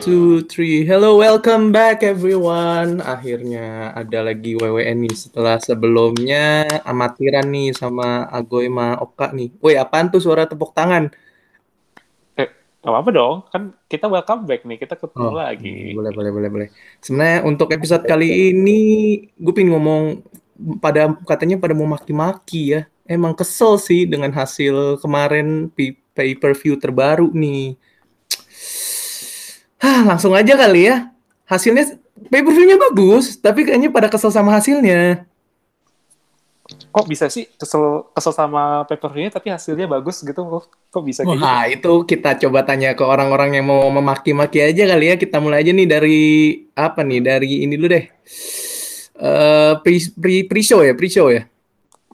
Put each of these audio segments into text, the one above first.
One, two, three. Hello, welcome back everyone. Akhirnya ada lagi WWN nih setelah sebelumnya amatiran nih sama Agoy sama Oka nih. Woi, apaan tuh suara tepuk tangan? Eh, apa-apa dong. Kan kita welcome back nih. Kita ketemu Oh, lagi. Boleh, boleh, boleh, boleh. Sebenarnya untuk episode kali ini gue pengen ngomong pada katanya pada mau maki-maki ya. Emang kesel sih dengan hasil kemarin pay-per-view terbaru nih. Hah, langsung aja kali ya. Hasilnya pay-per-view-nya bagus, tapi kayaknya pada kesel sama hasilnya. Kok bisa sih kesel kesel sama pay-per-view-nya tapi hasilnya bagus gitu? Kok, bisa gitu? Wah, itu kita coba tanya ke orang-orang yang mau memaki-maki aja kali ya. Kita mulai aja nih dari apa nih? Dari ini dulu deh. Eh pre, pre, pre-show ya, pre-show ya.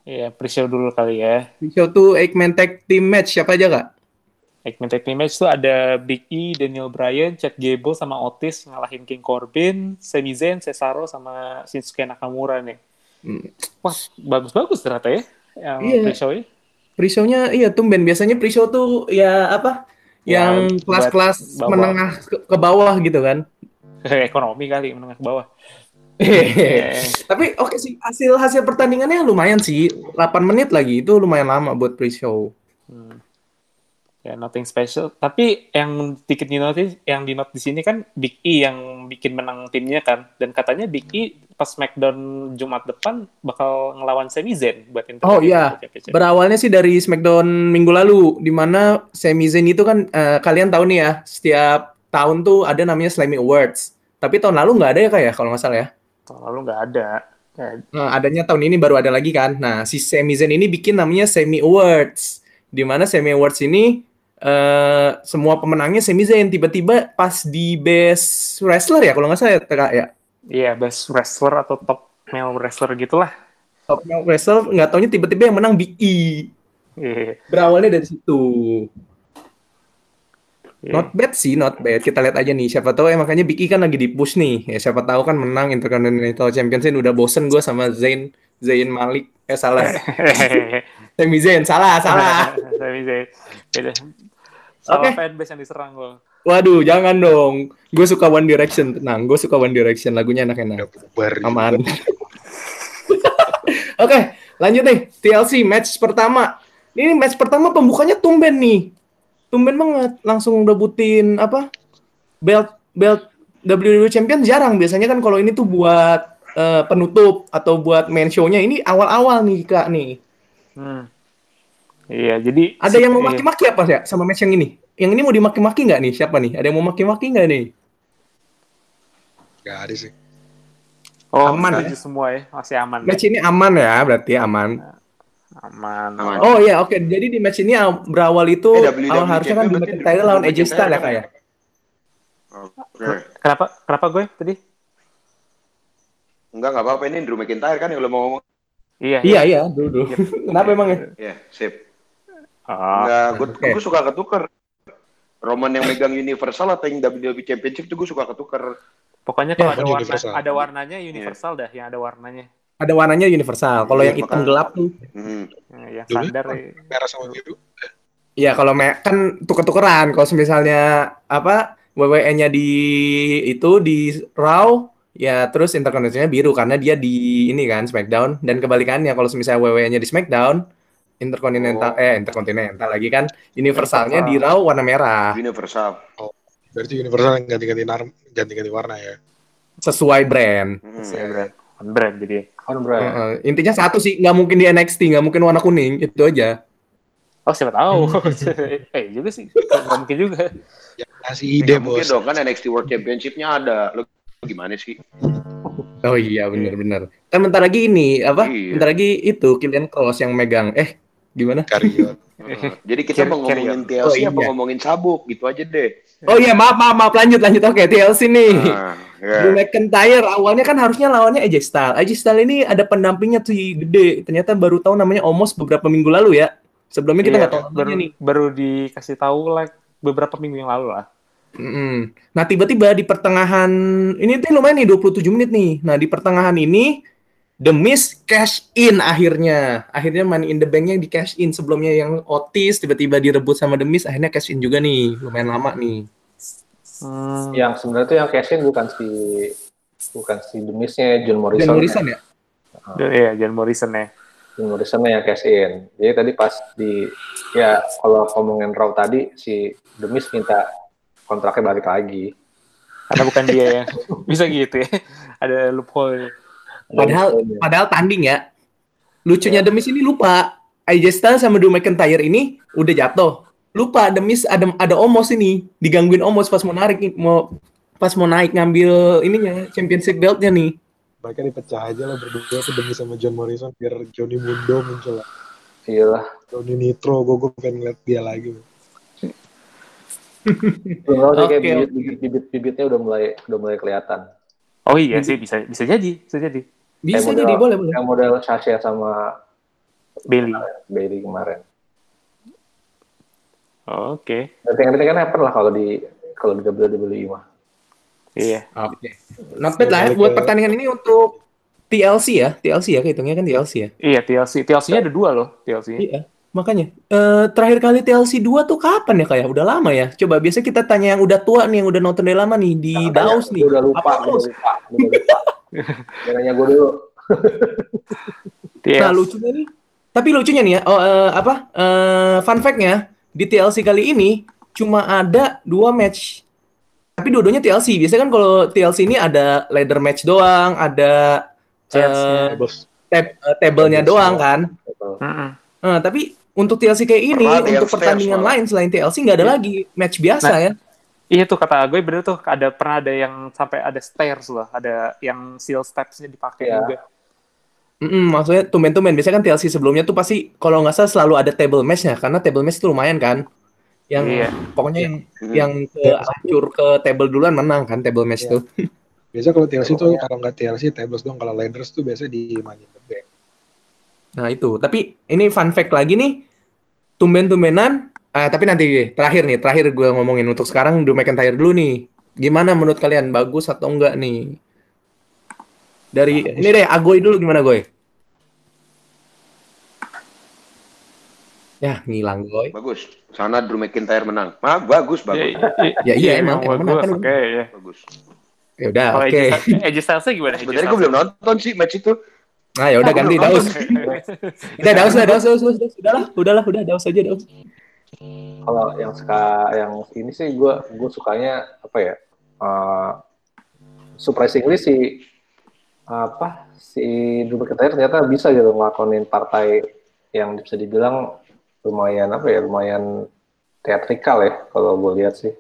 Iya, pre-show dulu kali ya. Pre-show tuh Eggman Tag Team Match siapa aja kak? Eggman Tag Team Match tuh ada Big E, Daniel Bryan, Chad Gable sama Otis ngalahin King Corbin, Sami Zayn, Cesaro sama Shinsuke Nakamura nih. Hmm. Wah, bagus-bagus ternyata ya yang Iya. pre-show-nya. Pre-show-nya iya tumben. Biasanya pre-show tuh ya apa? Ya, yang kelas-kelas menengah ke, ke bawah gitu kan. Ekonomi kali menengah ke bawah. Tapi oke sih hasil hasil pertandingannya lumayan sih. 8 menit lagi itu lumayan lama buat pre-show. Ya, nothing special. Tapi yang dikit di notice, yang di note di sini kan Big E yang bikin menang timnya kan. Dan katanya Big E pas Smackdown Jumat depan bakal ngelawan Sami Zayn buat Oh, iya. Berawalnya sih dari SmackDown minggu lalu, di mana Sami Zayn itu kan eh, kalian tahu nih ya, setiap tahun tuh ada namanya Slammy Awards. Tapi tahun lalu nggak ada ya kayak kalau nggak salah ya. Tahun lalu nggak ada. Ya, Nah, adanya tahun ini baru ada lagi kan. Nah, si Sami Zayn ini bikin namanya Semi Awards. Di mana Semi Awards ini eh semua pemenangnya Sami Zayn tiba-tiba pas di Best Wrestler ya kalau nggak salah ya, ya. Iya, best wrestler atau top male wrestler gitulah. Top Wrestler nggak taunya tiba-tiba yang menang Big E. Iya. Berawalnya dari situ. Iya. Not bad sih, not bad. Kita lihat aja nih. Siapa tahu ya makanya Big E kan lagi di push nih. Ya siapa tahu kan menang Intercontinental Championship udah bosen gue sama Zayn Zayn Malik. Eh salah. Sami Zayn salah, salah. Sami Zayn. Oke. fanbase yang diserang loh. Waduh, jangan dong. Gue suka One Direction, tenang. Gue suka One Direction, lagunya enak-enak. Aman. Oke, lanjut nih. TLC match pertama. Ini match pertama pembukanya tumben nih. Tumben banget. Langsung rebutin apa? Belt belt WWE Champion jarang. Biasanya kan kalau ini tuh buat eh, penutup atau buat main show-nya. Ini awal-awal nih, Kak nih. Hmm. Iya, jadi Ada yang mau iya. maki-maki apa ya sama match yang ini? Yang ini mau dimaki-maki nggak nih? Siapa nih? Ada yang mau maki-maki nggak nih? Gak ada sih. Oh, Aman setuju semua ya, masih aman. Match ini aman ya, berarti aman. Aman. Aman. Oh iya, oke. Jadi di match ini aw- berawal itu Eh, WWE awal harusnya kan di berarti McIntyre lawan AJ Styles ya kayak. Oke. Kenapa? Kenapa gue tadi? Enggak, enggak apa-apa. Ini Drew McIntyre kan yang lo mau ngomong. Iya. Iya iya, dulu. Kenapa emang ya? Ya, sip. Oh, Enggak, gue gue suka ketuker. Roman yang megang Universal atau yang WWE Championship tuh gue suka ketuker. pokoknya kalau Ya, ada warna, universal. ada warnanya universal dah, yang ada warnanya. Ada warnanya universal. Kalau Iya, yang hitam makanya. gelap tuh. Hmm. Nah, yang Dulu standar kan ya. merah sama biru. Iya, kalau me- kan tuker-tukeran. Kalau misalnya apa WWE-nya di itu di Raw ya terus Intercontinental biru karena dia di ini kan SmackDown dan kebalikannya kalau misalnya WWE-nya di SmackDown Intercontinental Oh. eh Intercontinental lagi kan universalnya di Raw warna merah Universal. Berarti universal yang ganti-ganti nar- ganti-ganti warna ya. sesuai brand. Hmm. Saya brand. On brand jadi. On Heeh. intinya satu sih nggak mungkin di NXT nggak mungkin warna kuning itu aja. Oh, siapa tahu. eh, juga sih. Nggak mungkin juga. Yang ngasih ide Nggak mungkin bos. dong kan NXT World Championship-nya ada. Lo gimana sih? Oh iya benar-benar. Kan bentar lagi ini apa? Iya. Bentar lagi itu Killian Cross yang megang. Eh gimana? Karyo. Heeh. Jadi kita mau ngomongin. TLC Oh, apa iya. ngomongin sabuk gitu aja deh. Oh iya maaf maaf maaf lanjut lanjut oke TLC nih. Nah, ya. Drew McIntyre awalnya kan harusnya lawannya AJ Styles. AJ Styles ini ada pendampingnya tuh gede. Ternyata baru tahu namanya Omos beberapa minggu lalu ya. Sebelumnya kita Iya, nggak tahu baru, namanya nih. baru dikasih tahu like beberapa minggu yang lalu lah. Mm-mm. Nah tiba-tiba di pertengahan ini tuh lumayan nih 27 menit nih. Nah di pertengahan ini The Miz cash in akhirnya. Akhirnya Money in the Bank-nya di cash in. Sebelumnya yang Otis tiba-tiba direbut sama The Miz, akhirnya cash in juga nih. Lumayan lama nih. Hmm. Yang sebenarnya tuh yang cashin bukan si bukan si demisnya John Morrison. Dan Morrison ya? Iya, John Morrison ya. John Morrison yang cash in. Jadi tadi pas di ya kalau ngomongin Raw tadi si Demis minta kontraknya balik lagi. Karena bukan dia yang bisa gitu ya. Ada loophole. Padahal padahal tanding ya. Lucunya Demis ini lupa. AJ Styles sama Drew McIntyre ini udah jatuh. Lupa Demis ada ada Omos ini digangguin Omos pas mau narik mau pas mau naik ngambil ininya championship beltnya nih. Mereka dipecah aja lah berdua tuh demi sama John Morrison biar Johnny Mundo muncul lah. Iyalah. Johnny Nitro, gue gue pengen ngeliat dia lagi. Belum sih kayak Oke, bibit, bibit, bibit, bibitnya udah mulai udah mulai kelihatan. Oh iya sih bisa bisa jadi, bisa jadi. Bisa jadi model- boleh boleh. Yang model Sasha sama Bailey. Bailey kemarin. Oke. Nanti nanti kan happen lah kalau di kalau di WWE mah. Iya. Oke. Not bad lah ya buat pertandingan ini untuk TLC ya, TLC ya kehitungnya kan TLC ya. Iya, TLC. TLC-nya ada dua loh, TLC. Iya. Makanya eh, terakhir kali TLC 2 tuh kapan ya kayak? Udah lama ya. Coba biasa kita tanya yang udah tua nih, yang udah nonton dari lama nih di Daus nih. Gue udah lupa, Apa udah lupa, udah nanya gue dulu. Nah lucunya nih, tapi lucunya nih ya, oh, eh, apa? eh, fun fact-nya di TLC kali ini cuma ada dua match. Tapi dua-duanya TLC. Biasanya kan kalau TLC ini ada ladder match doang, ada eh, Bos, tab- table-nya Chance doang kan. Eh, tapi untuk TLC kayak ini, Pernah untuk pertandingan stairs malah. lain selain TLC nggak ada Iya. lagi match biasa Nah, ya. Iya tuh kata gue bener tuh ada pernah ada yang sampai ada stairs loh, ada yang seal steps-nya dipakai Iya. juga. Mm-mm, maksudnya tumben-tumben. Biasanya kan TLC sebelumnya tuh pasti kalau nggak salah selalu ada table match-nya karena table match itu lumayan kan. Yang Iya. pokoknya yang Hmm. yang ke hancur ke table duluan menang kan table match Iya. tuh. biasa kalau TLC tuh kalau nggak TLC tables dong, kalau ladders tuh biasa di Money in the Bank. Nah itu. Tapi ini fun fact lagi nih. Tumben-tumbenan. Ah, tapi nanti terakhir nih, terakhir gue ngomongin untuk sekarang Drew McIntyre dulu nih. Gimana menurut kalian? Bagus atau enggak nih? Dari ini deh, Agoy dulu gimana Goy? Ya, ngilang Goy. Bagus. Sana Drew McIntyre menang. Ah, bagus, bagus. Ya, iya, emang, emang menang kan. Oke, ya. Bagus. Ya udah, oke. AJ AJ Styles-nya gimana? Sebenarnya gue belum nonton sih match itu. Nah, ya udah Ah, ganti Daus. Udah Daus lah, Daus, Daus, Daus, Daus. Udahlah, udahlah, udah Daus aja Daus. Kalau yang suka yang ini sih gue gue sukanya apa ya? Uh, surprisingly si apa si Drew McIntyre ternyata bisa gitu ngelakonin partai yang bisa dibilang lumayan apa ya lumayan teatrikal ya kalau gue lihat sih.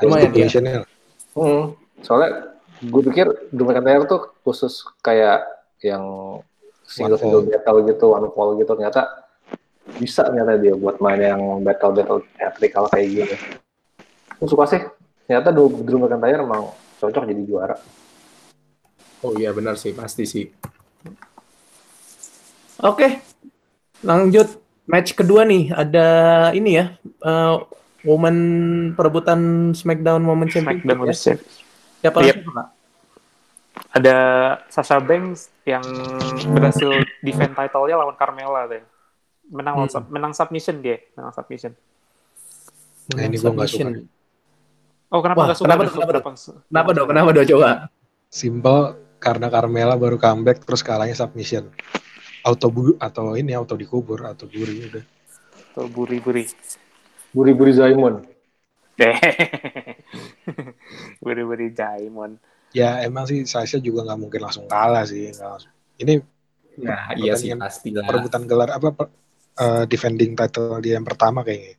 Lumayan, ya. Stipulationnya lah. Hmm, soalnya gue pikir Drew McIntyre tuh khusus kayak yang single single battle gitu, one fall gitu ternyata bisa ternyata dia buat main yang battle battle theatrical kayak gitu. Gue suka sih. Ternyata Drew, Drew McIntyre emang cocok jadi juara. Oh iya benar sih, pasti sih. Oke, lanjut match kedua nih. Ada ini ya, eh, woman perebutan SmackDown Women Championship. SmackDown ya. Women's Champion. Siapa Yep. lagi, Pak? Ada Sasha Banks yang berhasil defend title-nya lawan Carmella deh. Menang lawan Hmm. sub- menang submission dia, menang submission. Nah, ini gua nggak suka. Oh, kenapa Wah, nggak suka? kenapa kenapa kenapa- Kenapa dong? Kenapa dong? Coba. Simple karena Carmela baru comeback terus kalahnya submission. Auto bu atau ini auto dikubur atau buri udah. Tuh, buri-buri. Buri-buri Zaimon. Buri-buri Jaimon. Ya emang sih Sasha juga nggak mungkin langsung kalah sih. langsung. Ini Nah, iya sih, pasti lah. perebutan gelar apa per- eh, defending title dia yang pertama kayaknya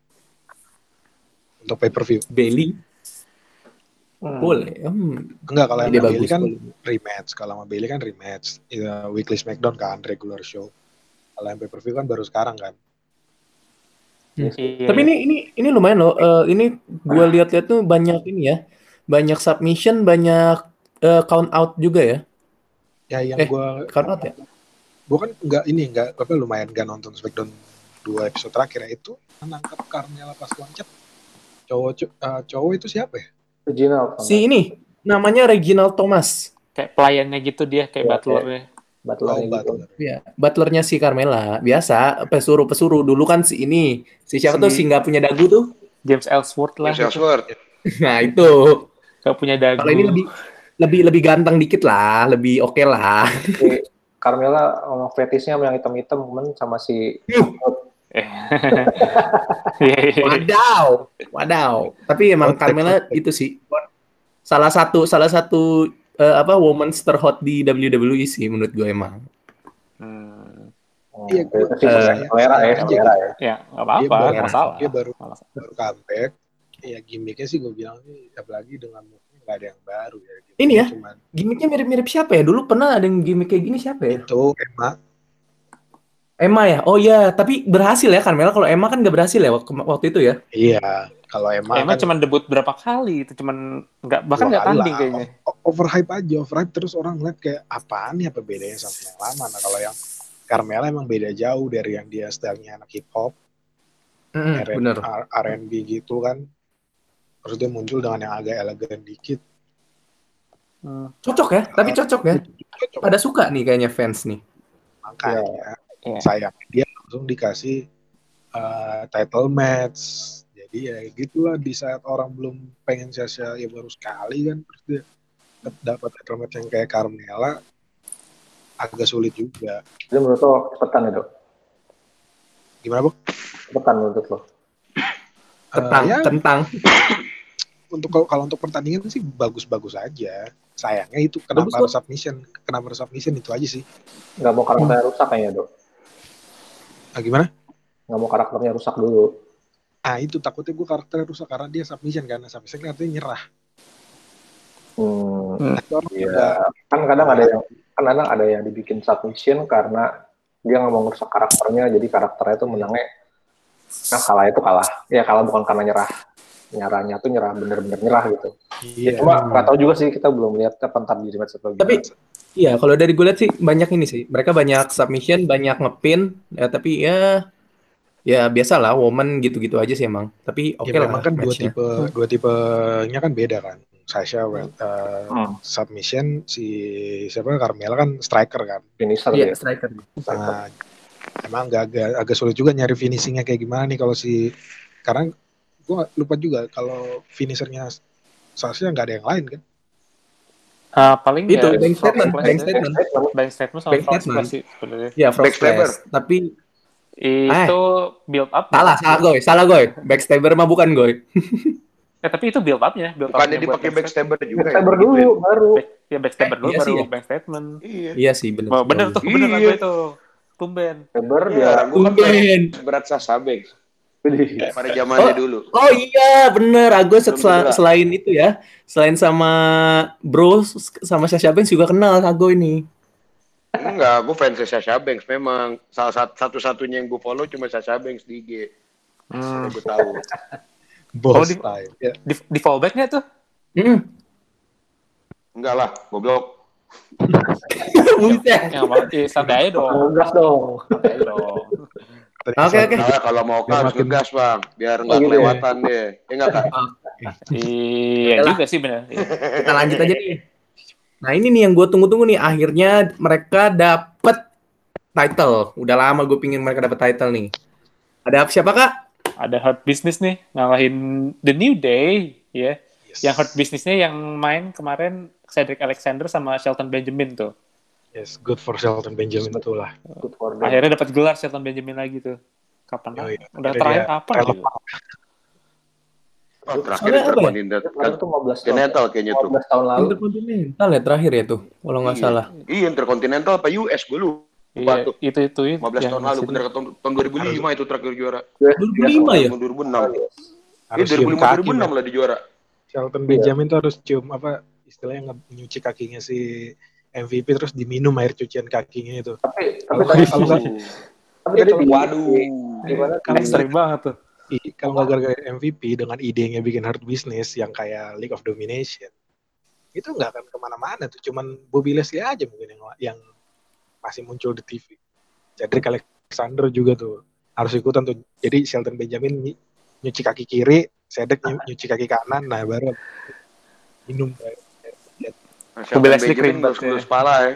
untuk pay per view. Bailey Hmm. boleh. Hmm. Enggak kalau yang Bailey kan boleh. rematch. Kalau sama Bailey kan rematch. Ya, weekly Smackdown kan regular show. Kalau yang pay per view kan baru sekarang kan. Iya, Tapi iya. ini ini ini lumayan loh. Eh, ini gue lihat-lihat tuh banyak ini ya, banyak submission, banyak eh, count out juga ya. Ya yang Eh. gua Count out ya. gua kan enggak ini enggak apa lumayan gak nonton Smackdown dua episode terakhir ya itu menangkap Carmela pas loncat. Cowok cu- eh, cowok itu siapa ya? Original. Si ini namanya Reginald Thomas. kayak pelayannya gitu dia, kayak Iya, butlernya. Butler Oh, gitu. Butler. Ya, butlernya si Carmela. Biasa pesuruh-pesuruh dulu kan si ini. Si siapa tuh Si- si nggak punya dagu tuh? James Ellsworth lah. James gitu. Ellsworth. Nah itu. Gak punya dagu. Kalau ini lebih lebih lebih ganteng dikit lah, lebih oke lah. Si Carmela sama fetisnya yang hitam-hitam temen sama si Eh. Iya, iya, iya. Wadaw, wadaw. Tapi emang Carmela itu sih salah satu salah satu eh, apa woman terhot di WWE sih menurut gue emang. Hmm. Iya, eh, selera ya, selera ya. Ya, nggak apa-apa, masalah. Dia baru baru comeback. Ya gimmicknya sih gue bilang sih apalagi dengan nggak ada yang baru ya. Ini ya? Cuman Gimiknya mirip-mirip siapa ya? Dulu pernah ada yang gimmick kayak gini siapa ya? itu Emma Emma ya? Oh iya, tapi berhasil ya Carmela. Kalau Emma kan nggak berhasil ya waktu, itu ya. Iya, kalau Emma, Emang kan cuma debut berapa kali itu cuman nggak bahkan nggak tanding kayaknya. O- overhype aja, overhype terus orang ngeliat kayak apaan nih apa bedanya sama yang lama. Nah kalau yang Carmela emang beda jauh dari yang dia stylenya anak hip hop, Mm, R&B gitu kan. Terus dia muncul dengan yang agak elegan dikit. Hmm. Cocok ya, tapi cocok ya. Cocok. Pada suka nih kayaknya fans nih. Makanya Iya. sayangnya dia langsung dikasih uh, title match. Jadi ya gitulah di saat orang belum pengen Sasha ya baru sekali kan terus dia dap- dapat title match yang kayak Carmela agak sulit juga. Jadi menurut lo cepetan ya dok? Gimana bu? Cepetan menurut lo? Kentang, Eh, ya, kentang. untuk kalau, kalau untuk pertandingan sih bagus-bagus aja. Sayangnya itu kenapa Bagus harus submission? Kenapa harus submission itu aja sih. Nggak mau karakternya rusak kayaknya dok? Ah, gimana? Nggak mau karakternya rusak dulu. Ah itu takutnya gue karakternya rusak karena dia submission karena submission kan artinya nyerah. Hmm, Hmm. Iya, udah kan kadang ada yang kan kadang ada yang dibikin submission karena dia nggak mau ngerusak karakternya, jadi karakternya itu menangnya, nah kalah itu kalah, ya kalah bukan karena nyerah, nyerahnya tuh nyerah bener-bener nyerah gitu. iya. Cuma nggak tahu juga sih kita belum lihat apa ntar di match atau Tapi iya, kalau dari gue lihat sih banyak ini sih. Mereka banyak submission, banyak ngepin. Ya, tapi ya ya biasalah woman gitu-gitu aja sih emang. Tapi oke ya lah memang kan dua tipe dua tipenya kan beda kan. Sasha uh, Hmm. submission si siapa Carmela kan striker kan. finisher Iya, ya. striker. Nah, emang agak, agak agak sulit juga nyari finishingnya kayak gimana nih kalau si karena gua lupa juga kalau finishernya Sasha nggak ada yang lain kan. Ah, paling Itu, ya, bank statement, bank ya. statement. Bank statement sama Bank statement. sih sebenarnya. Ya, Backstabber. Tapi Itu build up. salah, salah goy, salah goy. Backstabber mah bukan goy. Eh, tapi itu build up-nya, build Bukannya up-nya buat dipakai backstabber juga Backstabber ya? dulu baru. Back- Ya backstabber Eh, dulu iya baru sih ya. bank statement. Iya. Iya sih, bener. Oh, bener tuh, bener Iya. itu. Tumben. Saber Iya, dia kan Tumben. berat Widih. pada zamannya Oh. dulu. Oh iya, bener. Agus Belum sel- selain itu ya, selain sama Bro sama Sasha Banks juga kenal Kago ini. Enggak, gue fans Sasha Banks memang. Salah satu satu-satunya yang gue follow cuma Sasha Banks di IG. Hmm. Gue tahu. Di- time. Ya. Di, di fallback nggak tuh? Hmm. Enggak lah, goblok. Buset. Ya, malah, eh, santai aja dong. Ngegas dong. Santai aja dong. Oke, oke. Nah, kalau mau Biar harus ngegas bang, biar nggak Oh, gitu ya? kelewatan deh. Ya enggak kan? Iya juga sih bener. Iya. Kita lanjut aja nih. Nah ini nih yang gue tunggu-tunggu nih. Akhirnya mereka dapet title. Udah lama gue pingin mereka dapet title nih. Ada siapa kak? Ada Hurt Business nih, ngalahin The New Day, ya. Yes. Yang Hurt Business-nya yang main kemarin Cedric Alexander sama Shelton Benjamin tuh. Yes, good for Shelton Benjamin itu lah. Good for them. Akhirnya dapat gelar Shelton Benjamin lagi tuh. Kapan? Oh, iya. Udah Akhirnya terakhir kapan? lagi? relevan. Oh, terakhir Soalnya ya? Intercontinental Kemarin tuh 15 tahun. Continental kayaknya tuh. 15 tahun lalu. Intercontinental ya terakhir ya tuh. Kalau nggak Iya. salah. Iya, Intercontinental apa US gue lu. Iya, tuh. itu itu itu. 15 yang tahun lalu, bener tahun, tahun 2005 itu terakhir juara. 2005 ya? Tahun 2006. Iya, Harus cium 2005 kaki. 2006 man. lah di juara. Shelton Benjamin tuh harus cium apa istilahnya nyuci kakinya si MVP terus diminum air cucian kakinya itu. Tapi tapi Kalau nggak tapi tadi di- Waduh. Gimana? kalau Ekstrim banget tuh. kalau nggak gara-gara MVP dengan idenya bikin hard business yang kayak League of Domination itu nggak akan ke mana-mana tuh cuman Bobby Leslie aja mungkin yang yang masih muncul di TV. Cedric Alexander juga tuh harus ikutan tuh. Jadi Shelton Benjamin ny- nyuci kaki kiri, Cedric nyu- nyuci kaki kanan, nah baru minum. Nah, Leslie Benjamin keren banget ngelus-ngelus ya.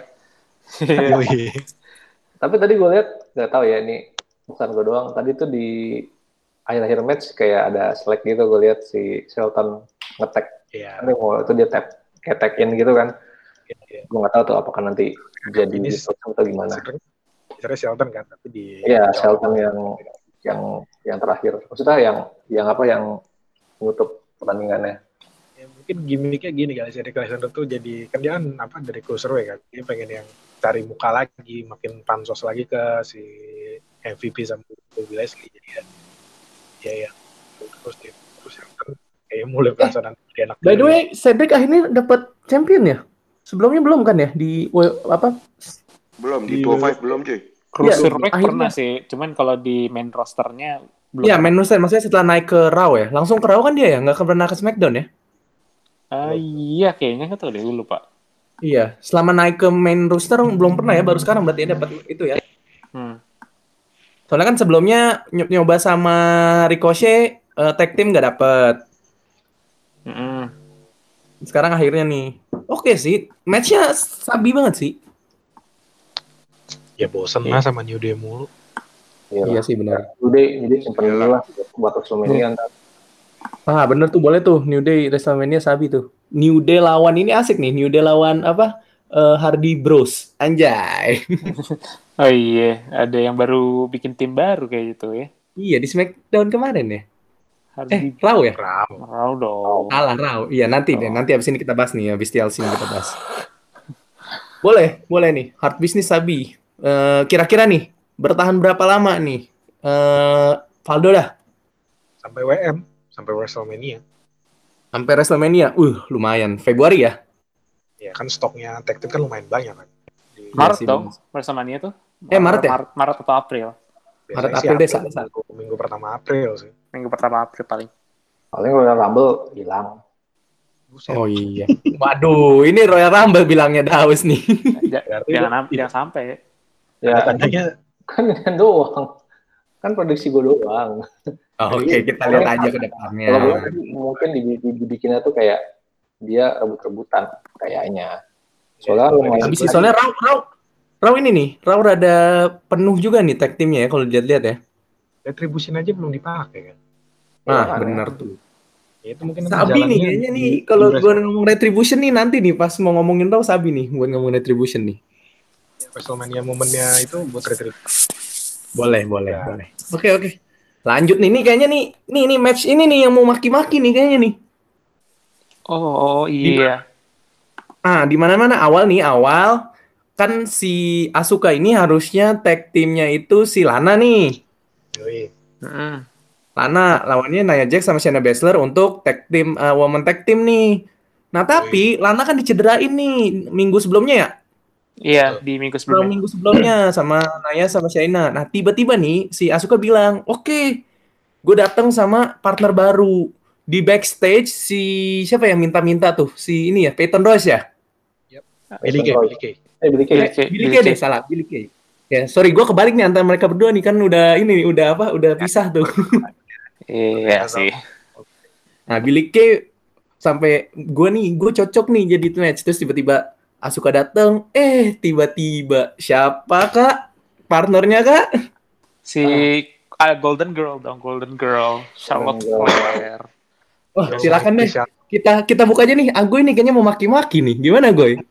ya. Tapi tadi gue lihat nggak tahu ya ini bukan gue doang. Tadi tuh di akhir-akhir match kayak ada slack gitu gue lihat si Shelton ngetek Iya. dia mau itu dia tap kayak tag in gitu kan Iya, iya. gue nggak tahu tuh apakah nanti jadi Ini atau gimana Sebenarnya Shelton kan, tapi di Iya. Shelton yang yang yang terakhir. Maksudnya yang yang apa yang menutup pertandingannya. Ya, mungkin gimmicknya gini kali si Eric Alexander tuh jadi kan dia kan apa dari cruiserweight kan dia pengen yang cari muka lagi makin pansos lagi ke si MVP sama Bobby Leslie jadi ya ya, ya. terus dia terus yang kan kayaknya mulai perasaan nanti dia anak By the way, Cedric akhirnya dapat champion ya? Sebelumnya belum kan ya di apa? Belum, di Di- 205 belum cuy. Cruiserweight akhirnya- pernah sih, cuman kalau di main rosternya belum. Iya, main roster maksudnya setelah naik ke Raw ya. Langsung ke Raw kan dia ya, nggak pernah ke SmackDown ya? Ah, iya, kayaknya nggak tahu deh, gue lupa. Iya, selama naik ke main roster belum pernah ya, baru sekarang berarti dia dapat itu ya. Hmm. Soalnya kan sebelumnya ny- nyoba sama Ricochet eh, tag team nggak dapet. Mm-mm. Sekarang akhirnya nih. Oke sih, matchnya sabi banget sih. ya bosen lah sama New Day mulu Iya, sih benar. Udah, jadi simpen dulu lah buat WrestleMania ntar. Ah bener tuh boleh tuh New Day WrestleMania sabi tuh. New Day lawan ini asik nih. New Day lawan apa? Eh, Hardy Bros. Anjay. Oh iya, ada yang baru bikin tim baru kayak gitu ya. iya di SmackDown kemarin ya. Harus Eh, Raw ya? Ram Raw dong. Alah Raw. Iya nanti deh. Nanti abis ini kita bahas nih. Abis TLC ini kita bahas. Boleh, boleh nih. Hard Business Sabi. Eh, kira-kira nih bertahan berapa lama nih? Eh, Valdo dah. sampai WM sampai WrestleMania Sampai WrestleMania. Uh, lumayan. Februari ya? ya kan stoknya tag team kan lumayan banyak kan Di- Maret sih, dong. Bersamanya tuh. Eh, Maret ya? Maret, Maret atau April. biasanya Maret, April deh, salah, minggu, minggu pertama April sih Minggu pertama April paling. Paling Royal Rumble hilang. Buset. Oh iya. Waduh, ini Royal Rumble bilangnya Daus nih. Jangan, jangan sampai. Ya, tandanya kan kan doang. Kan prediksi gue doang. Oh, Oke, kita lihat aja ke depannya. Kalau gue mungkin di- di- dibikinnya tuh kayak dia rebut-rebutan kayaknya. Soalnya lumayan. Habis sih soalnya Raw, Raw, Raw ini nih, Raw rada penuh juga nih tag timnya ya kalau dilihat-lihat ya. retribution aja belum dipakai kan Nah, Iya, benar tuh. ya itu mungkin Sabi nih kayaknya nih kalau gue ngomong retribution nih nanti nih pas mau ngomongin Raw Sabi nih buat ngomongin retribution nih. WrestleMania momennya itu buat retribution Boleh, boleh, Ya. boleh. Oke, oke. Lanjut nih, nih kayaknya nih, nih nih match ini nih yang mau maki-maki nih kayaknya nih. Oh, oh iya. Ah, di mana-mana awal nih, awal kan si Asuka ini harusnya tag timnya itu si Lana nih. Yoi. Mm-mm. Lana lawannya Nia Jax sama Shayna Baszler untuk tag team uh, woman tag team nih. Nah tapi Lana kan dicederain nih minggu sebelumnya ya, Iya, di minggu sebelumnya. minggu sebelumnya sama Naya sama Shayna. Nah tiba-tiba nih si Asuka bilang, oke, gue datang sama partner baru di backstage si siapa yang minta-minta tuh si ini ya Peyton Royce ya, Billy Kay, Billy Kay. Eh, Billy Kay. Billy Kay. Billy Kay deh salah Billy Kay. Ya sorry gue kebalik nih antara mereka berdua nih kan udah ini nih, udah apa udah pisah tuh. Iya sih. Nah, Billy Kay sampai gue nih, gue cocok nih jadi match. Terus tiba-tiba Asuka dateng, eh tiba-tiba siapa kak? Partnernya kak? Si ah, Golden Girl dong, Golden Girl, Charlotte Golden Girl. Flair. Oh, silakan deh. Kita kita buka aja nih. Agoy nih kayaknya mau maki-maki nih. Gimana Goy?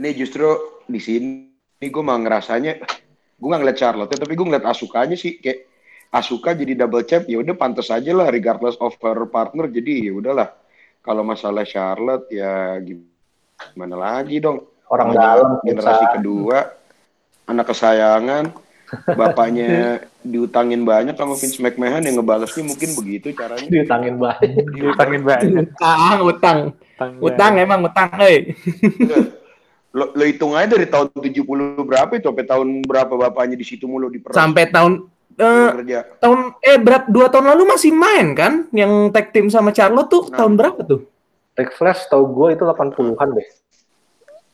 Nih justru di sini gue mah ngerasanya gue nggak ngeliat Charlotte tapi gue ngeliat Asukanya sih kayak Asuka jadi double champ ya udah pantas aja lah regardless of her partner jadi ya udahlah kalau masalah Charlotte ya gimana lagi dong Orang dalam generasi bisa. kedua anak kesayangan bapaknya diutangin banyak sama Vince McMahon yang ngebalesnya mungkin begitu caranya ditangin banyak. Diutangin banyak. Utang, utang. Utang Utang banyak. emang utang, eh. lo, lo hitung aja dari tahun 70 berapa itu sampai tahun berapa bapaknya di situ mulu diperas Sampai tahun eh, kerja tahun eh berapa dua tahun lalu masih main kan yang tag team sama Charlotte tuh Nah. tahun berapa tuh? Ric Flair tau gue itu 80-an deh.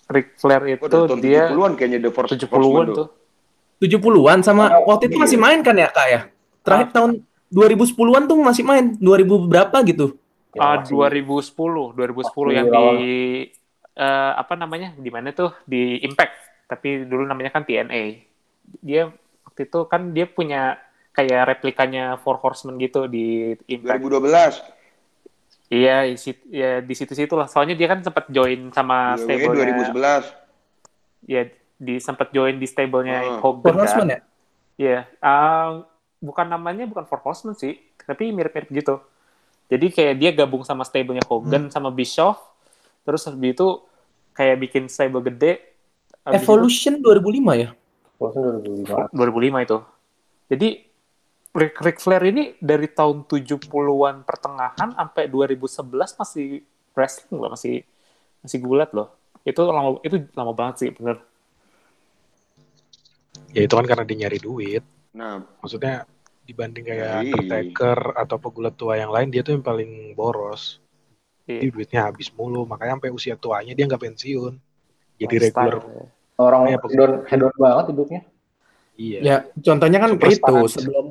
Ric Flair Oh, itu tahun dia 70-an kayaknya The First 70-an tuh. 70-an sama Oh, waktu itu masih main kan ya Kak ya? Terakhir tahun 2010-an tuh masih main. 2000 berapa gitu? Ah, masih- 2010, 2010 yang Waktu di eh, apa namanya? Di mana tuh? Di Impact. Tapi dulu namanya kan TNA. Dia waktu itu kan dia punya kayak replikanya Four Horsemen gitu di Impact. 2012. Iya, isi- ya di situ-situ lah. Soalnya dia kan sempat join sama WWE stable 2011. Ya, di sempat join di stable-nya Hmm. Hogan. Four kan. Horsemen ya? Iya, ah, bukan namanya bukan Four Horsemen sih, tapi mirip-mirip gitu. Jadi kayak dia gabung sama stable-nya Hogan sama Bischoff, terus habis itu kayak bikin stable gede. Habis itu- Evolution 2005 ya? Boston 2005. 2005 itu. Jadi Ric, Ric Flair ini dari tahun 70-an pertengahan sampai 2011 masih wrestling loh, masih masih gulat loh. Itu lama itu lama banget sih, bener. Ya itu kan karena dia nyari duit. Nah, Maksudnya dibanding kayak. Undertaker atau pegulat tua yang lain, dia tuh yang paling boros. Jadi Iya. duitnya habis mulu, makanya sampai usia tuanya dia nggak pensiun. Jadi Lifestyle. regular. Orang Iya, hedon, hedon banget hidupnya. Iya. Ya, contohnya kan Superstar itu sebelum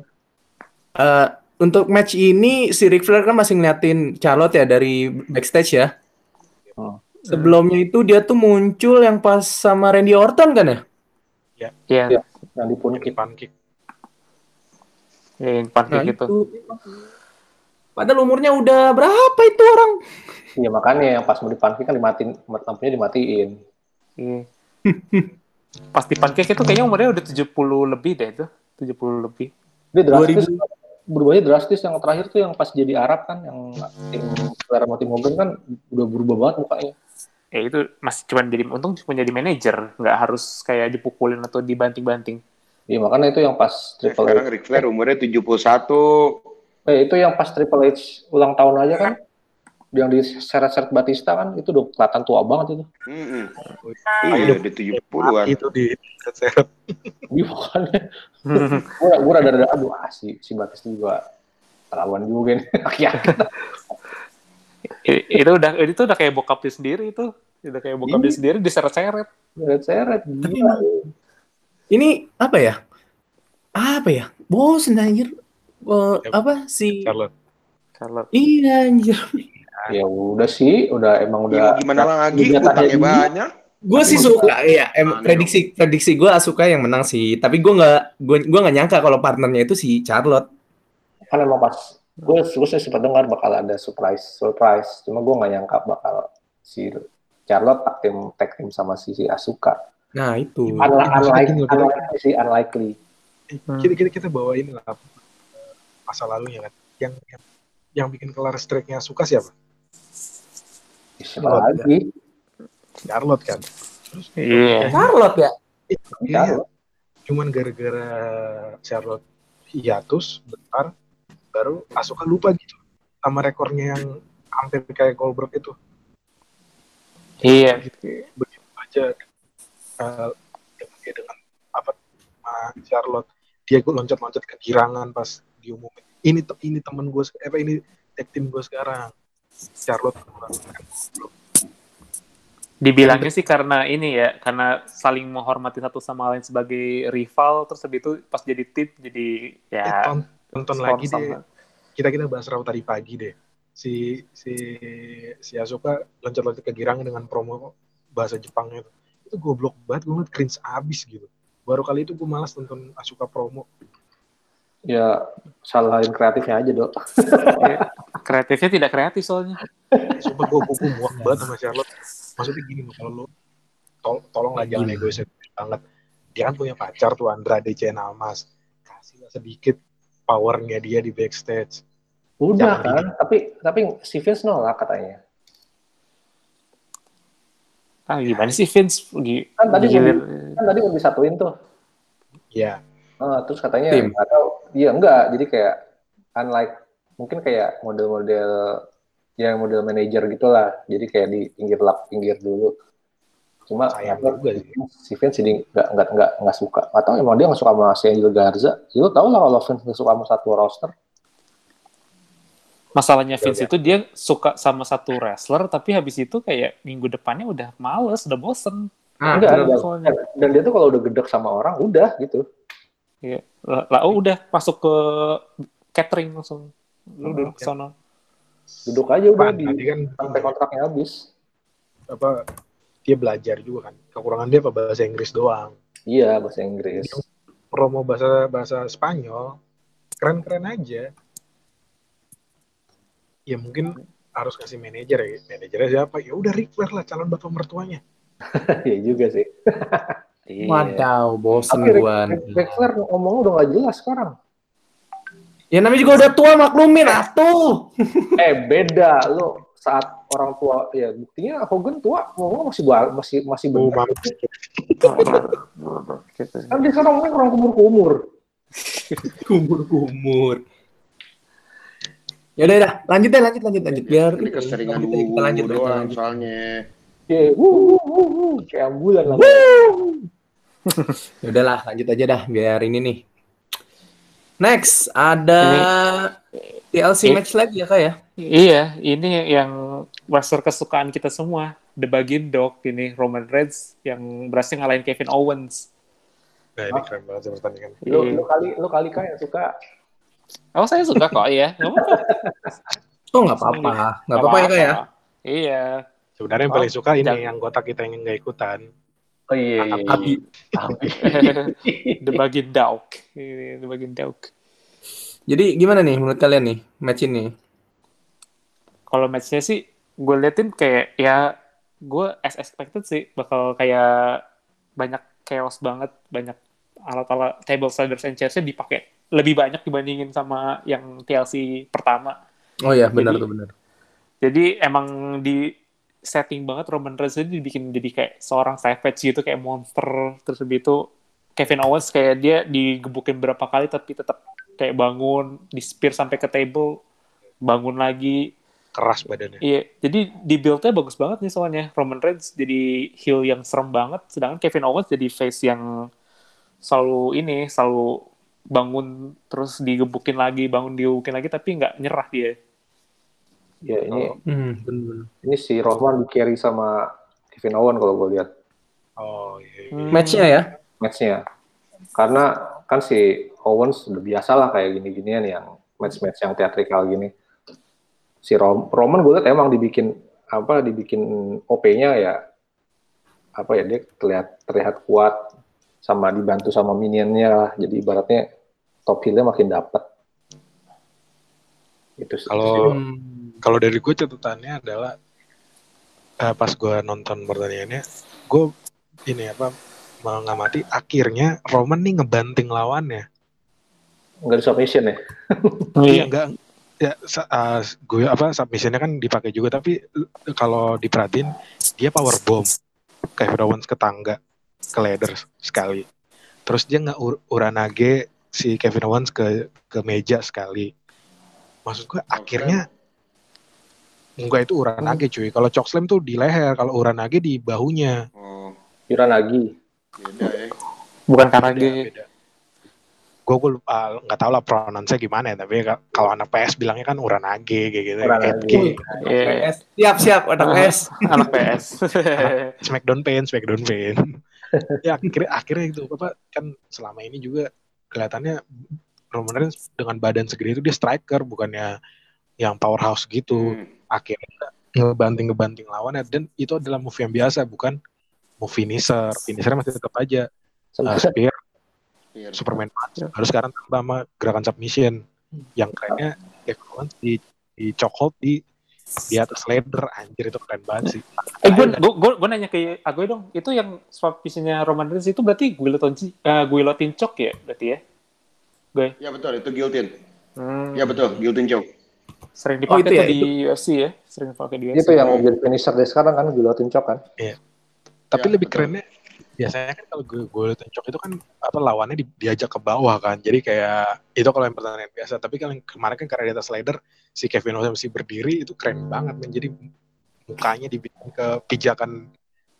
Eh, untuk match ini si Ric Flair kan masih ngeliatin Charlotte ya dari backstage ya. Hmm. Sebelumnya itu dia tuh muncul yang pas sama Randy Orton kan ya? Iya, Iya. Yang di pun Yang pancake. ya, yang pancake Nah, gitu. itu. Padahal umurnya udah berapa itu orang? Iya makanya yang pas mau dipanggil kan dimatiin, lampunya dimatiin. Iya. Pas di pancake itu kayaknya umurnya udah 70 lebih deh itu. 70 lebih. Dia drastis, 2000. berubahnya drastis. Yang terakhir tuh yang pas jadi Arab kan, yang tim Flair sama tim Hogan kan udah berubah banget mukanya. Ya itu masih cuma jadi untung cuma jadi manajer, nggak harus kayak dipukulin atau dibanting-banting. Iya makanya itu yang pas ya Triple sekarang H. Ric Flair umurnya 71. Eh, itu yang pas Triple H ulang tahun aja kan, yang di seret-seret Batista kan, itu udah kelihatan tua banget itu. Mm-mm. Ayo Iya, dong. udah 70-an. Itu di seret Iya makanya. gue gue rada rada aduh ah, si si Batista juga terlaluan juga nih yakin I- itu udah itu udah kayak bokap dia sendiri itu. Udah kayak bokap dia sendiri diseret-seret. seret seret Tapi gila Ini apa ya? Apa ya? Bosen anjir. Eh, apa si Charlotte. Kalau Iya anjir. Ya udah sih udah emang Ya, udah mau gimana lagi? Utangnya banyak. Gue sih suka ya. Em, prediksi prediksi gue suka yang menang sih. Tapi gue nggak gue gue nggak nyangka kalau partnernya itu si Charlotte. kan emang pas gue gue sih sempat dengar bakal ada surprise surprise cuma gue nggak nyangka bakal si Charlotte tag team tag team sama si, si Asuka Nah itu. Un- maksudnya unlikely, unlikely sih unlikely Kita, kita, kita bawain lah masa lalunya kan. Yang yang, yang bikin kelar streaknya suka siapa? Siapa Charlotte, lagi Charlotte kan. Terus Iya. Charlotte ya. Iya, Charlotte cuman gara-gara Charlotte hiatus bentar baru Asuka lupa gitu sama rekornya yang hampir kayak Goldberg itu Iya. begitu aja eh, dengan dia dengan apa sama Charlotte dia gue loncat-loncat ke girangan pas diumumin ini te- ini temen gue apa ini tag team gue sekarang Charlotte Dibilangnya sih karena ini ya, karena saling menghormati satu sama lain sebagai rival, terus habis itu pas jadi tim jadi ya Eh, ton- tonton lagi skor deh. sama- kita kita bahas Raw tadi pagi deh. Si si si Asuka loncat-loncat ke girangan dengan promo bahasa Jepangnya itu itu goblok banget gue ngeliat cringe abis gitu. Baru kali itu gue malas nonton Asuka promo. Ya salahin kreatifnya aja dok kreatifnya tidak kreatif soalnya. sumpah gue gue muak banget sama Charlotte. Maksudnya gini loh kalau lo tol tolonglah jangan egois banget. Dia kan punya pacar tuh Andrade Cien Almas. Kasihlah sedikit powernya dia di backstage. Udah Jangan kan tapi tapi si Vince nolak katanya. Ah gimana sih Vince? Kan tadi kan tadi mau disatuin tuh. Ya Ah, terus katanya Tim. tahu. Iya enggak. Jadi kayak unlike mungkin kayak model-model yang model manajer gitulah. Jadi kayak di pinggir lap pinggir dulu. Cuma sayang juga sih. si Vince jadi nggak nggak nggak nggak suka? Atau emang dia nggak suka sama si Angel Garza. Ya lu tau lah kalau Vince nggak suka sama satu roster. Masalahnya Vince Udah, itu dia suka sama satu wrestler, tapi habis itu kayak minggu depannya udah males, udah bosen. Nah, enggak dan, soalnya. dan dia tuh kalau udah gedek sama orang udah gitu. Iya. Lah, lah, oh udah masuk ke catering langsung. Lu duduk ke sana. duduk aja udah Pan, di kan sampai kontraknya habis apa dia belajar juga kan kekurangan dia apa bahasa Inggris doang iya bahasa Inggris promo bahasa bahasa Spanyol keren-keren aja. Ya mungkin harus kasih manajer ya. Manajernya siapa? Ya udah Flair lah calon bapak mertuanya. Iya juga sih. Wadaw, bosen Tapi Ric, gua. Ric, Ric Flair ngomongnya udah gak jelas sekarang. Ya namanya juga udah tua maklumin atuh. Eh beda lo saat orang tua ya buktinya Hogan tua ngomong masih masih masih Oh, benar. Kan dia sekarang ngomongnya orang kumur kumur. Kumur-kumur. Ya udah, udah, lanjut deh, lanjut, lanjut, lanjut. Biar Ini keseringan kita, kita lanjut, doang lanjut. soalnya. Ya, wuh, wuh, wuh, wuh. kayak ambulan lah. Ya udahlah, lanjut aja dah, biar ini nih. Next, ada TLC Ini- match lagi ya kak ya? Iya, ini yang wrestler kesukaan kita semua. The Bagin Dog ini Roman Reigns yang berhasil ngalahin Kevin Owens. Nah ini keren banget sih pertandingan. Lo, Iya. lo kali lo kali kan yang suka Oh, saya suka kok ya. Oh nggak apa-apa, nggak apa-apa ya kak ya? Iya. Sebenarnya yang paling suka ini yang anggota kita yang nggak ikutan. Oh iya, iya, iya. Abi. Abi. The Bagin. Ini The Bagin Dog. Jadi gimana nih menurut kalian nih match ini? Kalau matchnya sih, gue liatin kayak ya gue as expected sih bakal kayak banyak chaos banget, banyak alat-alat table sliders and chairs-nya dipakai lebih banyak dibandingin sama yang TLC pertama. Oh iya benar Jadi- tuh benar. Jadi emang di setting banget Roman Reigns itu dibikin jadi kayak seorang savage gitu kayak monster. Terus habis itu Kevin Owens kayak dia digebukin berapa kali tapi tetap kayak bangun di spear sampai ke table bangun lagi. Keras badannya. iya jadi di build-nya bagus banget nih soalnya. Roman Reigns jadi heel yang serem banget sedangkan Kevin Owens jadi face yang selalu ini selalu bangun terus digebukin lagi bangun digebukin lagi tapi nggak nyerah dia Ya ini Hmm, benar. ini si Rohman di carry sama Kevin Owen kalau gue lihat Oh iya. Hmm. Matchnya ya? matchnya. Karena kan si Owens udah biasa lah kayak gini-ginian yang match-match yang teatrikal gini. Si Rom Roman gue lihat emang dibikin apa dibikin OP-nya ya apa ya dia terlihat terlihat kuat sama dibantu sama minionnya lah. Jadi ibaratnya top heel-nya makin dapet. Itu sih. Kalau Hmm. Kalau dari gue catatannya adalah eh, pas gue nonton pertandingannya, gue ini apa mengamati akhirnya Roman nih ngebanting lawannya. nggak ada submission ya. Iya. Enggak ya sa- uh, gue apa submissionnya kan dipakai juga tapi uh, kalau diperhatiin dia power bomb. Kevin Owens ke tangga ke ladder sekali. Terus dia nggak ur uranage si Kevin Owens ke ke meja sekali. Maksud gue akhirnya enggak itu uranage cuy kalau chokeslam tuh di leher kalau uranage di bahunya Oh, Yuran lagi. beda ya. bukan karena beda, dia beda. gue gue uh, nggak tahu lah pronounce gimana ya tapi ka- kalau anak PS bilangnya kan uranage kayak gitu Uranage. Iya. PS. Siap siap otak PS. anak PS Smackdown pain, Smackdown pain. ya akhirnya akhirnya itu apa kan selama ini juga kelihatannya Roman Reigns dengan badan segede itu dia striker bukannya yang powerhouse gitu. Hmm. Akhirnya ngebanting ngebanting lawannya dan itu adalah move yang biasa bukan move finisher. Finishernya masih tetap aja uh, spear. Superman punch. Baru sekarang tambah sama gerakan submission yang kerennya Kevin Owens di di chokehold di di atas ladder anjir itu keren banget sih. Eh, gue gue gue nanya ke Agoy dong, itu yang swap piece-nya Roman Reigns itu berarti guillotine uh, guillotine choke ya berarti ya? Gue. Ya betul, itu guillotine. Hmm, Ya betul, guillotine choke. Sering Oh, dipakai itu ya, tuh di UFC ya, sering dipakai di UFC. Itu yang jadi finisher deh sekarang kan guillotine choke kan. Tapi Ya, lebih betul. kerennya biasanya kan kalau gue gue tencok itu kan apa lawannya di- diajak ke bawah kan. Jadi kayak itu kalau yang pertandingan biasa. Tapi kalau yang kemarin kan karena di atas slider si Kevin Owens masih berdiri itu keren banget men. Jadi mukanya dibikin ke pijakan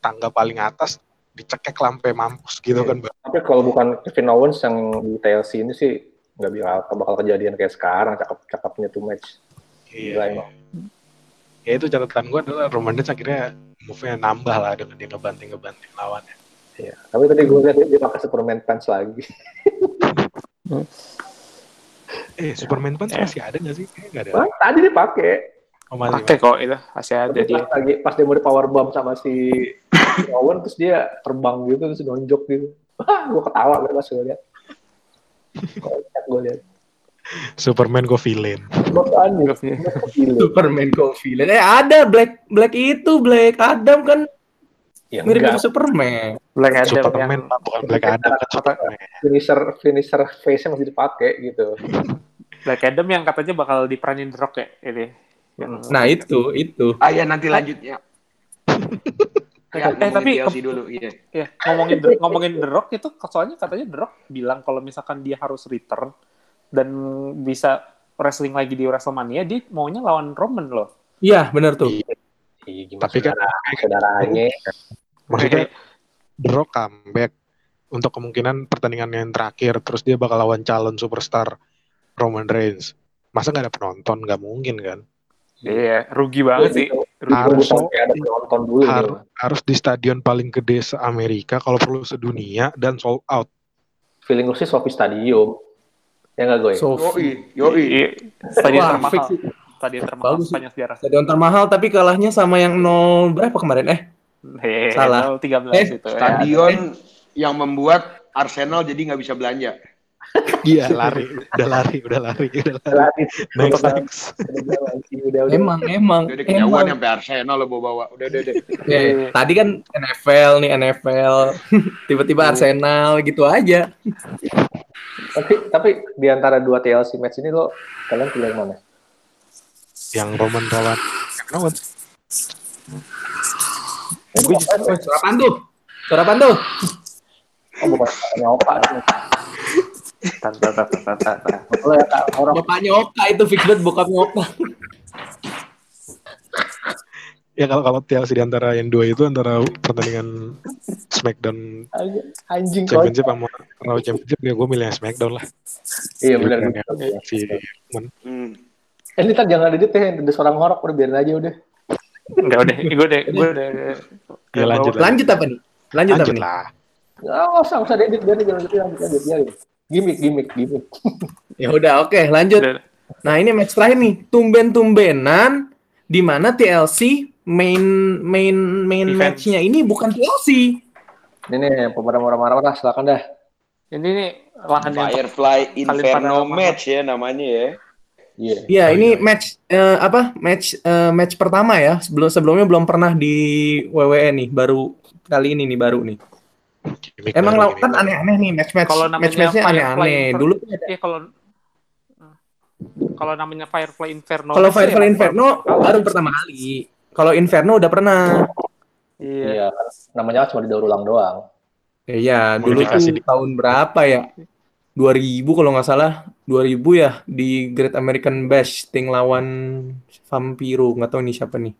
tangga paling atas dicekek lampe mampus gitu Iya. kan. Tapi kalau bukan Kevin Owens yang di TLC ini sih nggak bakal bakal kejadian kayak sekarang cakep-cakepnya tuh match. Gila Iya. emang. Ya itu catatan gue adalah Roman Reigns akhirnya move-nya nambah lah dengan dia ngebanting-ngebanting lawannya. Iya. Tapi tadi gue lihat dia pakai Superman pants lagi. Eh Superman Punch Eh. masih ada nggak sih? Kayaknya nggak ada. Wah, tadi dia pakai. Oh, masih, Pakai kok itu, masih ada Tapi dia. pas lagi pas dia mau di power bomb sama si Owens terus dia terbang gitu terus nonjok gitu. Wah, gue ketawa kan pas gue lihat. Gue lihat. Superman go villain. Makanya? Superman go villain. Eh ada Black Black itu Black Adam kan Ya, mirip enggak. Superman. Black Adam Superman yang bukan Black Adam kan Superman. finisher finisher face-nya masih dipakai gitu. Black Adam yang katanya bakal diperanin Rock ya ini. Yang Nah itu itu. Ah ya nanti lanjut ya. Ya, Eh, tapi ngomongin TLC dulu, iya. ya, ngomongin The, ngomongin The Rock itu soalnya katanya The Rock bilang kalau misalkan dia harus return dan bisa wrestling lagi di WrestleMania dia maunya lawan Roman loh. Iya benar tuh. Iya, gimana Tapi kan saudara, saudaranya. maksudnya The Rock comeback untuk kemungkinan pertandingan yang terakhir terus dia bakal lawan calon superstar Roman Reigns. Masa nggak ada penonton? Nggak mungkin kan? Iya, rugi banget sih. Rugi Harus ada penonton dulu. Har- harus di stadion paling gede se-Amerika, kalau perlu sedunia dan sold out. Feeling lu sih Sofi Stadium. Ya nggak gue? So Yoi, yoi. Iya, stadion Wah, termahal. Stadion termahal Bagus sepanjang sejarah. stadion termahal tapi kalahnya sama yang nol berapa kemarin eh? Hehehe, Salah. 13 Eh, itu. ya. Stadion yang membuat Arsenal jadi nggak bisa belanja. Iya, lari, udah lari, udah lari, udah lari. Lari. Next, next. Udah, udah, udah, udah. Emang emang Udah udah kejauhan sampai Arsenal lo bawa-bawa. Udah udah udah. Ya, tadi kan NFL nih NFL tiba-tiba Arsenal gitu aja. Tapi tapi di antara dua TLC match ini lo kalian pilih yang mana? Yang Roman lawan Roman. Suara apaan tuh? Suara apaan tuh? oh, bukan opa. Tanta, tanta, tanta, tanta. Lo ya kak orang Bapaknya Oka itu fix banget bokapnya Oka. Ya kalau kalau TLC di antara yang dua itu antara pertandingan SmackDown anjing. Championship sama Raw Championship ya gue milih SmackDown lah. Iya benar. Bukan yang Si Men. Hmm. Eh, ini ntar jangan edit ya, ada suara ngorok udah biarin aja udah. Enggak udah, gue udah, gue udah. Ya, lanjut, Lanjut apa nih? Lanjut, apa Lanjut nih? lah. Nggak usah, usah biarin jangan gitu, lanjut aja, biarin. Gimik, gimik, gimik. Ya udah oke, lanjut. Udah. Nah, ini match terakhir nih. Tumben-tumbenan di mana TLC main main main Event. match-nya ini bukan TLC. Ini nih, yang pemadam marah-marah, silakan dah. Ini nih lahan yang Firefly Inferno match ya namanya ya. Iya. Ya, Oh, ini iya. match eh, apa? Match eh, match pertama ya. Sebelum sebelumnya belum pernah di WWE nih, baru kali ini nih baru nih. Gimik Emang baru law- ini. kan aneh-aneh nih match-match. Kalau Match-matchnya aneh-aneh. Dulu tuh ada Iya kalau kalau namanya Firefly Inferno. kalau Firefly ya, Inferno baru pertama kali. Kalau Inferno udah pernah. Iya. Iya, namanya cuma didaur ulang doang. Iya, dulu tuh di- tahun berapa ya? 2000 kalau nggak salah. 2000 ya di Great American Bash Sting lawan Vampiro. Nggak tahu ini siapa nih.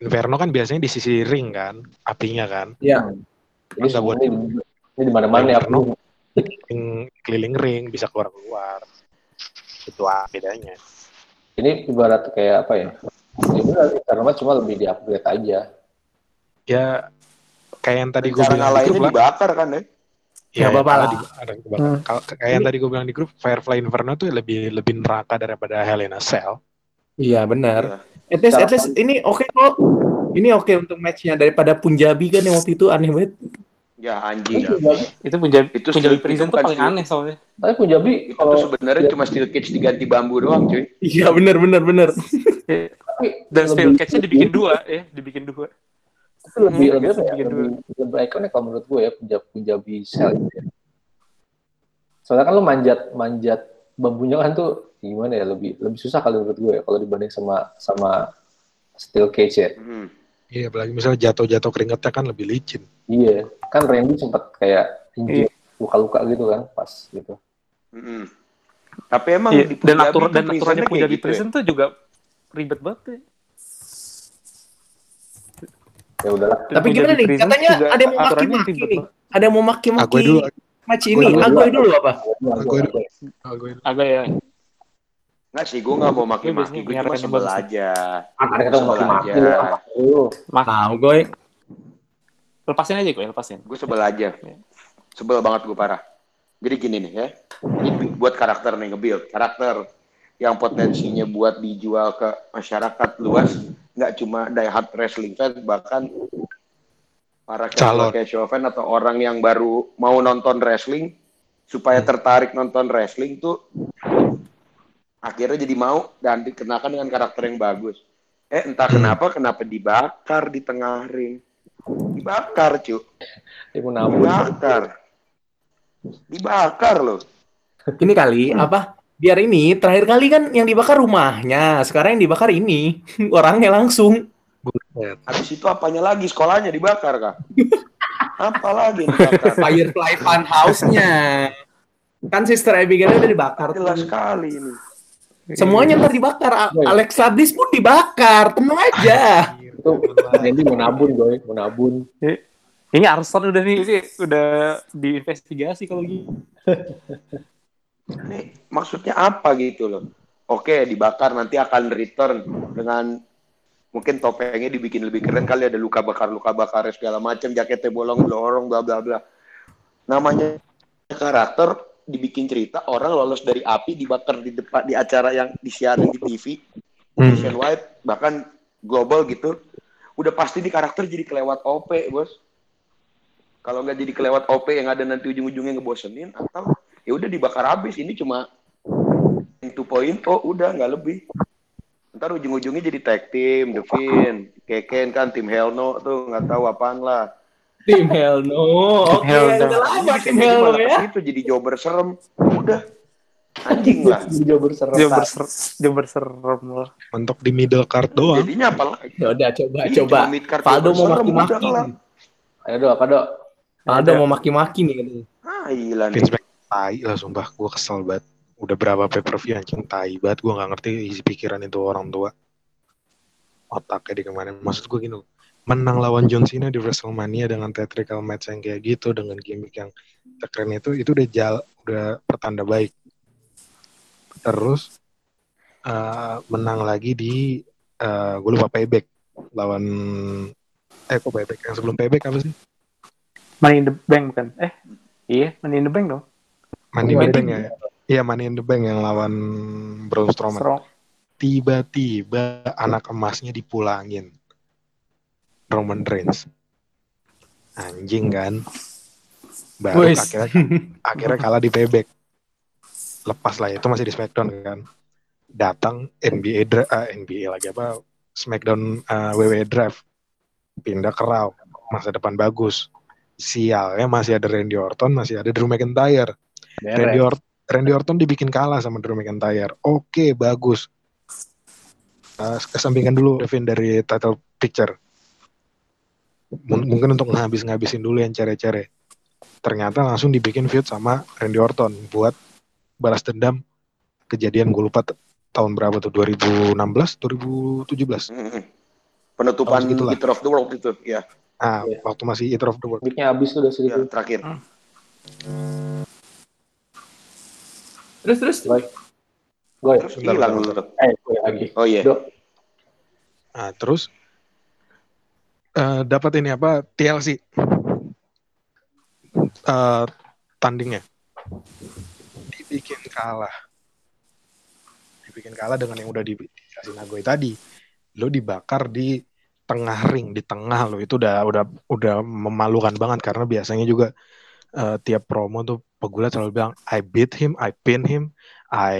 Inferno kan biasanya di sisi ring kan, apinya kan. Ya, Ini Masa buat- ini, ini di mana-mana ya. Inferno. Ring, keliling ring bisa keluar-keluar. Itu ah, bedanya. Ini ibarat kayak apa ya? Ya benar, karena cuma lebih di-upgrade aja. Ya kayak yang tadi gue bilang di grup lah. dibakar kan ya. Ya, Nggak apa-apa ada lah. di- ada. Kalau- Kayak yang tadi gue bilang di grup, Firefly Inferno tuh lebih lebih neraka daripada Hell in a Cell. iya benar. Iya. At least, at least ini oke kok. Ini oke untuk matchnya daripada Punjabi kan yang waktu itu aneh banget. Ya anjing. Itu Punjabi, Itu Punjabi steel- Prison itu tuh bukan paling aneh soalnya. Tapi Punjabi Itu kalau sebenarnya cuma steel cage diganti bambu doang cuy. Iya benar benar benar. Iya. Dan steel lebih- cage-nya dibikin dua, ya, dibikin dua. itu lebih Hmm, lebih ya? dua. Lebih, lebih ikonik kalau menurut gue ya Punjabi Punjabi sel gitu ya. Soalnya kan lo manjat manjat bambunya kan tuh gimana ya lebih lebih susah kalau menurut gue ya kalau dibanding sama sama steel cage ya. Hmm. Iya, apalagi misalnya jatuh-jatuh keringetnya kan lebih licin. Iya, kan Randy sempat kayak Iya. injek luka-luka gitu kan pas gitu. Hmm. Tapi emang Iya, di dan tuh dan aturannya prisonnya kayak Punjabi gitu ya. Prison tuh juga ribet banget ya. Ya udahlah. Tapi gimana nih? Prison Katanya ada yang mau aturannya maki-maki nih. Ada yang mau maki-maki dulu, match Gue ini. dulu, gue dulu apa? Agoy dulu. Dulu. Agak ya. Nggak sih, gue nggak mau maki-maki. Gue nyari cuma sebel aja. Ada kita mau maki-maki Sebel aja. lu. Tahu gue. Lepasin aja gue, lepasin. Gue sebel aja. Sebel banget gue parah. Jadi gini nih ya. Ini buat karakter nih nge-build. Karakter yang potensinya buat dijual ke masyarakat luas. Nggak cuma diehard wrestling fans, bahkan para casual fan atau orang yang baru mau nonton wrestling supaya tertarik nonton wrestling tuh akhirnya jadi mau dan dikenakan dengan karakter yang bagus. Eh entah Hmm. kenapa kenapa dibakar di tengah ring. Dibakar, cu. Dia mau nabung. Dibakar. Dibakar loh. Ini kali apa? Biar ini terakhir kali kan yang dibakar rumahnya, sekarang yang dibakar ini orangnya langsung. Buset. Habis itu apanya lagi sekolahnya dibakar kah? Apa lagi dibakar? Firefly Fun House-nya. Kan Sister Abigail udah dibakar Jelas tuh. sekali ini. Semuanya ntar dibakar. A- Boy. Alexa Bliss pun dibakar. Tenang aja. Itu Randy mau nabun, boy. Mau nabun. Ini Arson udah nih, sih, udah diinvestigasi kalau gitu. Ini maksudnya apa gitu loh? Oke, dibakar nanti akan return dengan mungkin topengnya dibikin lebih keren kali ada luka bakar luka bakar segala macam jaketnya bolong blorong bla bla bla. Namanya karakter dibikin cerita orang lolos dari api dibakar di depan di acara yang disiarin di TV Hmm. nationwide bahkan global gitu. Udah pasti di karakter jadi kelewat OP bos. Kalau nggak jadi kelewat OP yang ada nanti ujung-ujungnya ngebosenin atau ya udah dibakar habis. Ini cuma 2.0 udah nggak lebih. Ntar ujung-ujungnya jadi tag team Finn Keken kan tim Hell No tuh nggak tahu apaan lah Tim Hell No. Oke, Hell No. udah lama Ini Tim jadi Hell No ya. ke situ jadi jobber serem udah anjing lah Dia berserah. Dia berser, dia berserem lah. Mentok di middle card doang. jadinya apa lagi Ya udah coba Ih, coba. Faldo jobber mau serem, maki-maki. Ayo dok, apa dok? Faldo mau maki-maki nih. katanya. ah gila nih Vince tai lah sumpah. Gue kesel banget. Udah berapa pay per view anjing tai banget. Gue gak ngerti isi pikiran itu orang tua. Otaknya di ke mana. Maksud gue gini loh. Menang lawan John Cena di WrestleMania dengan theatrical match yang kayak gitu. Dengan gimmick yang keren itu. Itu udah jal, udah pertanda baik. Terus eh, menang lagi di eh gue lupa payback lawan eh kok payback yang sebelum payback apa sih Money in the Bank bukan? Eh, iya, Money in the Bank dong. Money in the. Bank ya iya Money in the Bank yang lawan Braun Strowman tiba-tiba anak emasnya dipulangin Roman Reigns. Anjing kan. Baru akhirnya akhirnya kalah di payback. Lepas lah itu masih di Smackdown kan. Datang NBA dra- eh, NBA lagi apa? Smackdown eh, WWE Draft. Pindah ke Raw. Masa depan bagus. Sialnya masih ada Randy Orton masih ada Drew McIntyre. Randy, Or- Randy Orton dibikin kalah sama Drew McIntyre. Oke, bagus. Uh, kesampingkan dulu Devin dari title picture. M- mungkin untuk ngabis-ngabisin dulu yang cere-cere. Ternyata langsung dibikin feud sama Randy Orton buat balas dendam kejadian gue lupa tahun berapa tuh 2016 2017 Mm-mm. penutupan gitulah. Eater of the World itu ya, ah Iya. waktu masih Eater of the World Gimmicknya habis tuh udah ya terakhir Terus terus. Baik. Gue ya? hilang Eh, gue lagi. oh iya Dok, Nah, terus eh dapat ini apa? TLC Eh tandingnya. Dibikin kalah. Dibikin kalah dengan yang udah di- dikasih Nagoy tadi. Lo dibakar di tengah ring di tengah lo itu udah udah udah memalukan banget karena biasanya juga eh, tiap promo tuh pegulat selalu bilang I beat him I pin him I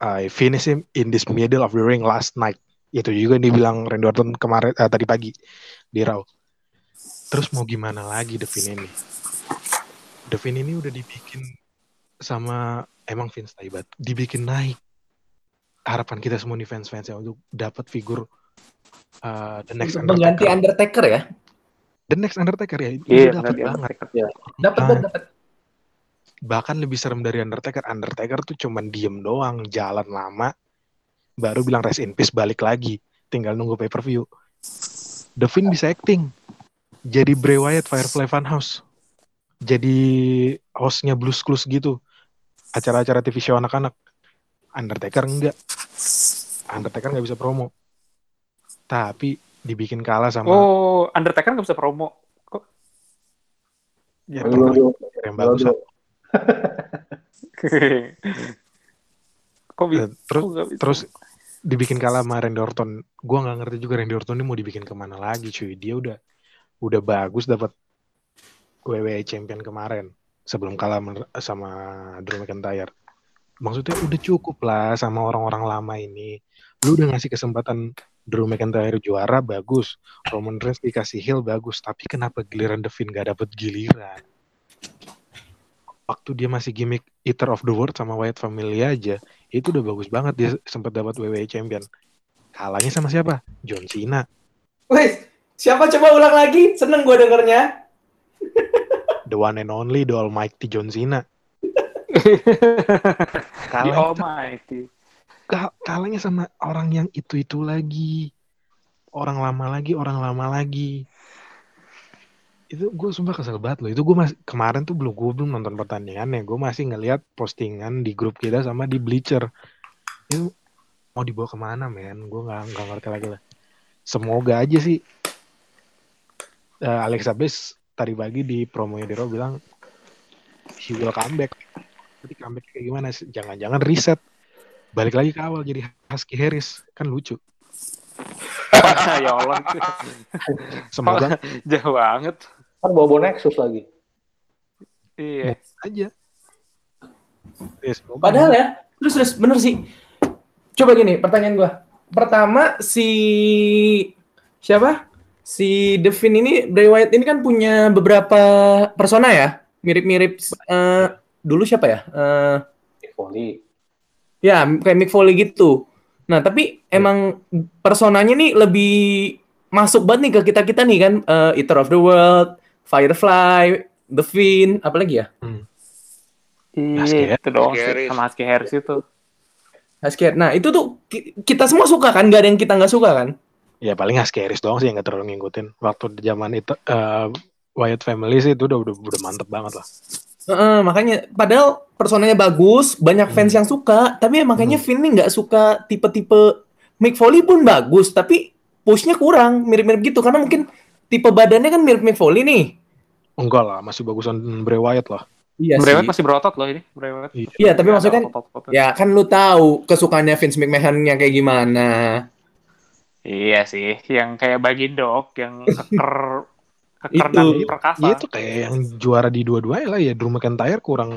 I finish him in this middle of the ring last night itu juga yang dibilang Randy Orton kemarin eh, tadi pagi di Raw. Terus mau gimana lagi Devin ini? Devin ini udah dibikin sama emang Vince Taibat dibikin naik. Harapan kita semua nih fans-fans ya untuk dapat figur uh, the next Untuk mengganti Undertaker. Undertaker ya. The next Undertaker ya, itu Iya, dapat banget. Undertaker. Dapat Ah. dapat dapat. Bahkan lebih serem dari Undertaker. Undertaker tuh cuman diem doang, jalan lama, baru bilang rest in peace balik lagi. Tinggal nunggu pay per view. Devin bisa acting. Jadi Bray Wyatt Firefly Funhouse. Jadi hostnya Blues Clues gitu. Acara-acara TV show anak-anak. Undertaker enggak. Undertaker nggak bisa promo. Tapi dibikin kalah sama Oh, Undertaker nggak bisa promo. Kok? ya, yang bagus. Kok bisa? Eh, Terus Kok bisa? terus dibikin kalah sama Randy Orton. Gua nggak ngerti juga Randy Orton ini mau dibikin ke mana lagi cuy. Dia udah udah bagus dapat WWE Champion kemarin sebelum kalah sama Drew McIntyre. maksudnya udah cukup lah sama orang-orang lama ini. Lu udah ngasih kesempatan Drew McIntyre juara bagus, Roman Reigns dikasih heel bagus, tapi kenapa giliran Finn gak dapet giliran? Waktu dia masih gimmick Eater of the World sama Wyatt Family aja, itu udah bagus banget dia sempat dapat WWE Champion. Kalahnya sama siapa? John Cena. Wes, siapa coba ulang lagi? Seneng gue dengernya. The one and only, the almighty John Cena. The Almighty. Ka- kalahnya sama orang yang itu-itu lagi. Orang lama lagi, orang lama lagi. Itu gue sumpah kesel banget loh. Itu gue masih kemarin tuh belum gue belum nonton pertandingannya. Gue masih ngeliat postingan di grup kita sama di Bleacher. Itu mau dibawa ke mana men? Gue nggak nggak ngerti lagi lah. Semoga aja sih eh, Alexa Bliss tadi pagi di promonya Raw bilang she will come back. Tapi comeback kayak gimana? sih? Jangan-jangan reset balik lagi ke awal jadi Husky Harris kan lucu ya Allah. semoga Jauh banget. Kan bawa Nexus lagi. Iya. aja ya, semoga. Padahal ya, terus terus bener sih. Coba gini, pertanyaan gua. Pertama si siapa? Si Devin ini Bray Wyatt ini kan punya beberapa persona ya, mirip-mirip eh, dulu siapa ya? Eh, Volley. ya kayak Mick Foley gitu. Nah tapi emang personanya nih lebih masuk banget nih ke kita kita nih kan, eh, Eater of the World, Firefly, The Fiend, apalagi ya? Husky Iya, itu doang Husky sih. Sama Husky Harris itu. Husky. Nah itu tuh ki- kita semua suka kan, gak ada yang kita nggak suka kan? ya paling Husky Harris doang sih yang gak terlalu ngikutin waktu di zaman itu eh, Wyatt Family sih itu udah udah, udah mantep banget lah Heeh, makanya padahal personanya bagus, banyak fans yang suka, tapi ya makanya Hmm. Finn nih nggak suka tipe-tipe Mick Foley pun bagus, tapi pushnya kurang, mirip-mirip gitu karena mungkin tipe badannya kan mirip Mick Foley nih. enggak lah masih bagusan Bray Wyatt lah Iya Bray sih. Wyatt masih berotot loh ini. Bray Wyatt. Iya, tapi maksudnya kan Otot-otot. ya kan lu tahu kesukaannya Vince McMahon yang kayak gimana. Iya sih, yang kayak bagi dog, yang keker, keker Itu. dan perkasa. ya itu kayak yang juara di dua-duanya lah ya Drew McIntyre kurang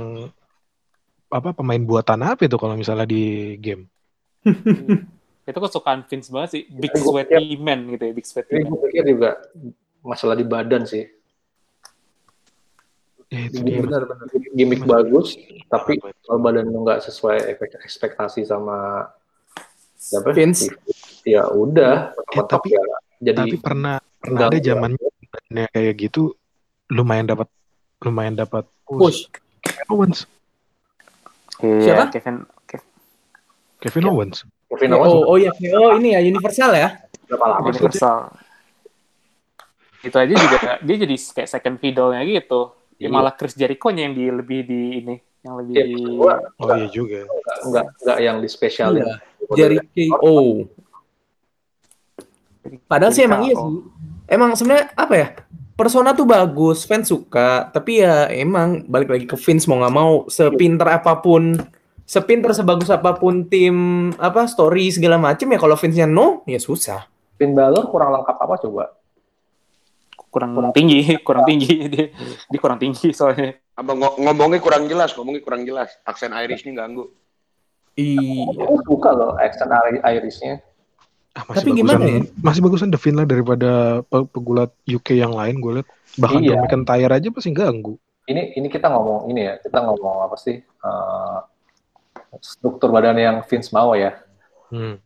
apa pemain buatan apa itu kalau misalnya di game itu kesukaan Vince banget sih, big gua sweaty man gitu ya, big sweaty man. gue pikir juga masalah di badan sih. ya itu dia benar benar. Gimik bagus, tapi kalau badan lu nggak sesuai efek- ekspektasi sama siapa? Vince. Ya udah, Eh, tapi- ya, jadi tapi pernah pernah ada zamannya kayak gitu lumayan dapat lumayan dapat push. Push. Owens Iya, Siapa? Kevin, Kevin Kevin Owens Kevin Owens Oh, oh iya, oh ini ya Universal ya. berapa lama sih? Universal. Itu aja juga dia jadi kayak second fiddle-nya gitu. Ya, Iya. malah Chris Jericho-nya yang di lebih di ini, yang lebih Iya, di gua oh iya juga nggak nggak nggak yang di spesialin. Iya. Jerry KO. Padahal sih emang iya sih. Emang sebenarnya apa ya? Persona tuh bagus, fans suka, tapi ya emang balik lagi ke Vince mau nggak mau sepinter apa pun, sepinter sebagus apa pun tim apa story segala macem ya kalau Vince-nya no, ya susah. Finn Balor kurang lengkap apa coba? Kurang tinggi, kurang tinggi dia, dia kurang tinggi soalnya. Abang ngo- ngomongnya kurang jelas, ngomongnya kurang jelas. Aksen Irishnya ganggu. Iya. Aku suka loh accent Irisnya. Ah, masih Tapi bagusan, gimana ya? Masih bagusan The Finn lah daripada pe- pegulat UK yang lain gue liat. Bahkan Iya. Drew McIntyre aja pasti ganggu. Ini ini kita ngomong ini ya, kita ngomong apa sih? eh, struktur badan yang Vince mau ya. Hmm.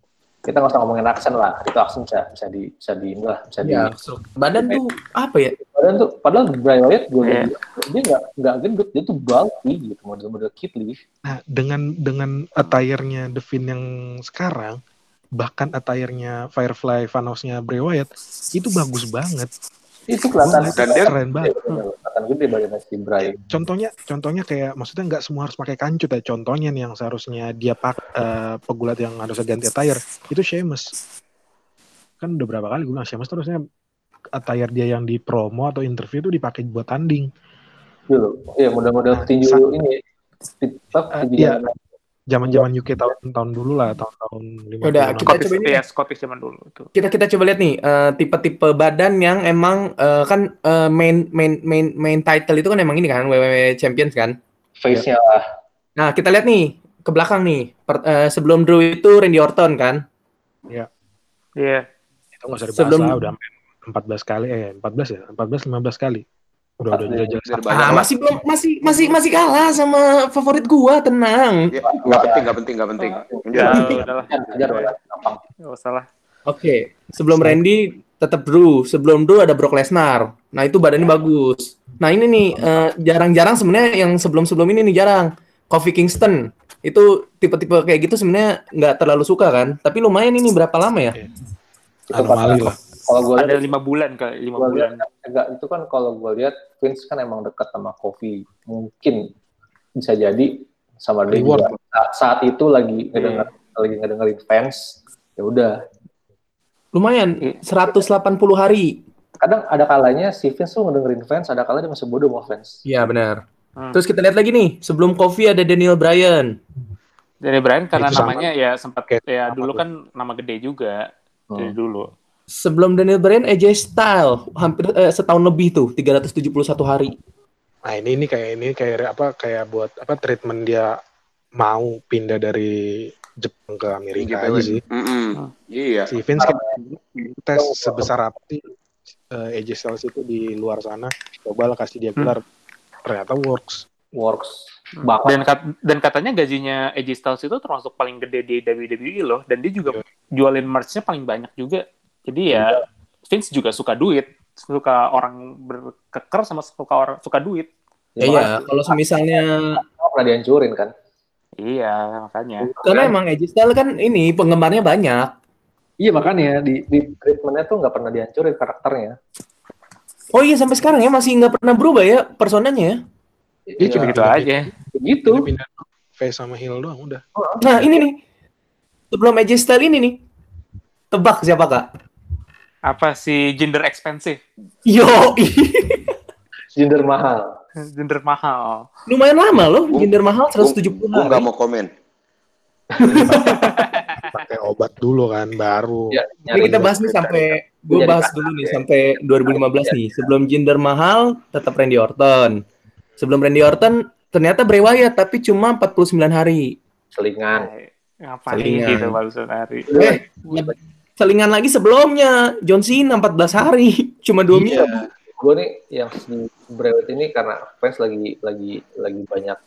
Kita nggak usah ngomongin aksen lah, itu aksen bisa bisa di bisa di inilah, bisa di Ya, badan tuh apa ya? badan tuh padahal Bray Wyatt gue Iya. dia nggak nggak gendut dia tuh bulky gitu model-model Kitli Nah, dengan dengan attire-nya The Finn yang sekarang, bahkan attire-nya Firefly Vanosnya Bray Wyatt, itu bagus banget. itu kelihatan Dan dia- keren banget. Kelihatan gede badannya si Bray Contohnya, contohnya kayak maksudnya nggak semua harus pakai kancut ya. Contohnya nih yang seharusnya dia pak eh, pegulat yang harusnya ganti attire itu Sheamus. Kan udah berapa kali gue bilang Sheamus tuh harusnya attire dia yang di promo atau interview itu dipakai buat tanding. iya model-model Nah, tinju ini Ti- apa, Eh, iya. Zaman-zaman UK tahun-tahun dulu lah, tahun-tahun 50 Udah, kita Scottish, coba ini ya. Scottish zaman dulu itu. Kita kita coba lihat nih eh, tipe-tipe badan yang emang eh, kan eh, main main main main title itu kan emang ini kan WWE Champions kan. face-nya lah Nah, kita lihat nih ke belakang nih. Per- eh, sebelum Drew itu Randy Orton kan. Iya. Itu nggak usah dibahas Sebelum- lah, udah sampai 14 kali, eh 14 ya? 14, 15 kali. Udah, udah, udah jelas. Dari Ah, banyak lah. masih belum masih masih masih kalah sama favorit gua, tenang. Ya, nggak penting, nggak penting, nggak penting. Ya, Lanjut. udahlah. Ajar udah gampang. Nggak usah lah. Oke, sebelum Randy tetap Drew, sebelum Drew ada Brock Lesnar. Nah, itu badannya bagus. Nah, ini nih eh, jarang-jarang sebenarnya yang sebelum-sebelum ini nih jarang. Kofi Kingston. Itu tipe-tipe kayak gitu sebenarnya nggak terlalu suka kan, tapi lumayan ini berapa lama ya? Anomali lah. Kalau gue Ada lihat, lima bulan kali, lima bulan. enggak itu kan kalau gue lihat Vince kan emang dekat sama Kofi. Mungkin bisa jadi sama dia juga saat, saat itu lagi ngedenger lagi ngedengerin fans. Ya udah. Lumayan, Iya. 180 hari. Kadang ada kalanya si Vince tuh ngedengerin fans, ada kalanya dia masih bodoh sama fans. Iya, benar. Hmm. Terus kita lihat lagi nih, sebelum Kofi ada Daniel Bryan. Dari Brian karena Itu sama. namanya ya sempat Kayak ya dulu tuh. kan nama gede juga dari Hmm. dulu. Sebelum Daniel Bryan AJ Styles hampir eh, setahun lebih tuh, 371 hari. Nah ini ini kayak ini kayak apa kayak buat apa treatment dia mau pindah dari Jepang ke Amerika JPW. aja sih. Mm-mm. Iya. Si Vince kan tes sebesar apa sih eh, AJ Styles itu di luar sana. Coba lah kasih dia gelar. Ternyata works. Works. Hmm. Bahkan Dan kat- dan katanya gajinya AJ Styles itu termasuk paling gede di WWE loh dan dia juga jualin merch-nya paling banyak juga. Jadi ya Vince juga suka duit, suka orang berkeker sama suka orang suka duit. Ya, iya, kalau misalnya pernah dihancurin kan. Iya, makanya. karena emang AJ Styles kan ini penggemarnya banyak. Iya makanya di, di treatmentnya tuh nggak pernah dihancurin karakternya. Oh iya sampai sekarang ya masih nggak pernah berubah ya personanya ya. Dia cuma Iya, Gitu aja. begitu. Pindah face sama heel doang udah. Nah ini nih sebelum AJ Styles ini nih tebak siapa kak? Apa sih gender expensive? Yo Gender mahal. Gender mahal. lumayan lama loh gender mahal 170 Gue nggak hari. mau komen. Pakai obat dulu kan baru. Ya, Ini kita bahas nih sampai gue Jadi bahas dulu nih sampai 2015 nih. Sebelum gender mahal tetap Randy Orton. Sebelum Randy Orton ternyata Bray Wyatt tapi cuma 49 hari. selingan. Ngapain Selingan. gitu barusan hari. Eh, selingan lagi sebelumnya John Cena 14 hari, cuma dua Iya. minggu. Gue nih yang si Wyatt ini karena fans lagi lagi lagi banyak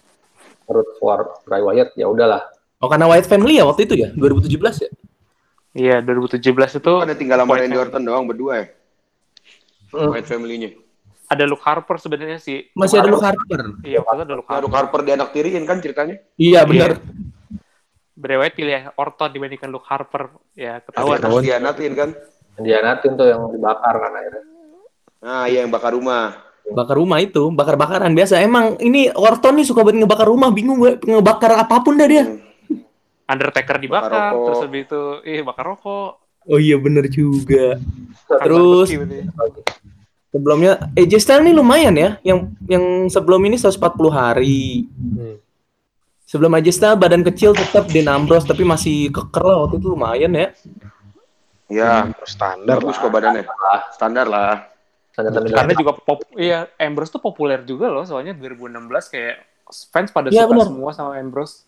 root for Bray Wyatt ya udahlah. Oh karena Wyatt Family ya waktu itu ya 2017 ya. Iya, 2017 itu Ada tinggal sama Randy. Orton doang berdua ya. Hmm. White family-nya. ada Luke Harper sebenarnya sih. Masih ada Luke Harper. Iya, waktu itu ada Luke Harper. Luke Harper di anak tiriin kan ceritanya. Iya benar. Bray Wyatt pilih Orton dibandingkan Luke Harper. Ya, ketahuan. Ketahuan. Dianatin kan. Dia natin tuh yang dibakar kan akhirnya. Nah, iya yang bakar rumah. Bakar rumah itu, bakar-bakaran biasa. Emang ini Orton nih suka banget ngebakar rumah, bingung gue ngebakar apa pun dah dia. Hmm. Undertaker Bakar dibakar, rokok. terus habis itu, ih bakar rokok. Oh iya bener juga. Terus sebelumnya AJ Styles nih lumayan ya, yang yang sebelum ini 140 hari. Hmm. Sebelum AJ Styles badan kecil tetap Dean Ambrose tapi masih keker lah waktu itu lumayan ya. Ya, Standar bagus lah. kok badannya. Standar lah. Standar-standar Karena juga pop, iya Ambrose tuh populer juga loh, soalnya 2016 kayak fans pada Iya, suka benar. semua sama Ambrose.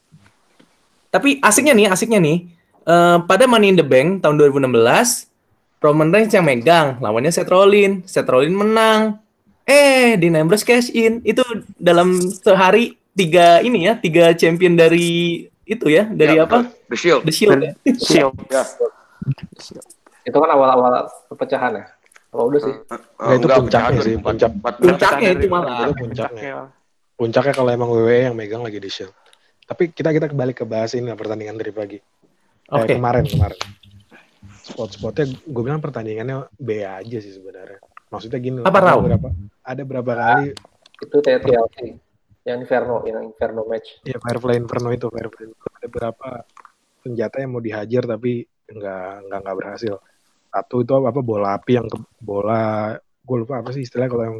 Tapi asiknya nih, asiknya nih. eh, pada Money in the Bank tahun 2016, Roman Reigns yang megang, lawannya Seth Rollins. Seth Rollins menang. Eh, Dean Ambrose cash in. Itu dalam sehari tiga ini ya, tiga champion dari itu ya, dari Ya, apa? The Shield. The Shield. ya. Shield. Ya. itu kan awal-awal perpecahan ya. Apa udah sih? Nggak, itu puncaknya sih, puncak. Puncaknya itu malah. Itu puncaknya. Puncaknya kalau emang WWE yang megang lagi di Shield. Tapi kita kita kembali ke bahas ini lah, pertandingan dari pagi. Oke. Kayak kemarin kemarin. Spot-spotnya gue bilang pertandingannya B aja sih sebenarnya. Maksudnya gini loh, Apa, ada berapa ada berapa kali Itu TLC yang Inferno, yang Inferno match. ya Firefly Inferno itu Firefly ada berapa senjata yang mau dihajar tapi nggak nggak nggak berhasil. Satu itu apa bola api yang ke bola gue lupa apa sih istilahnya kalau yang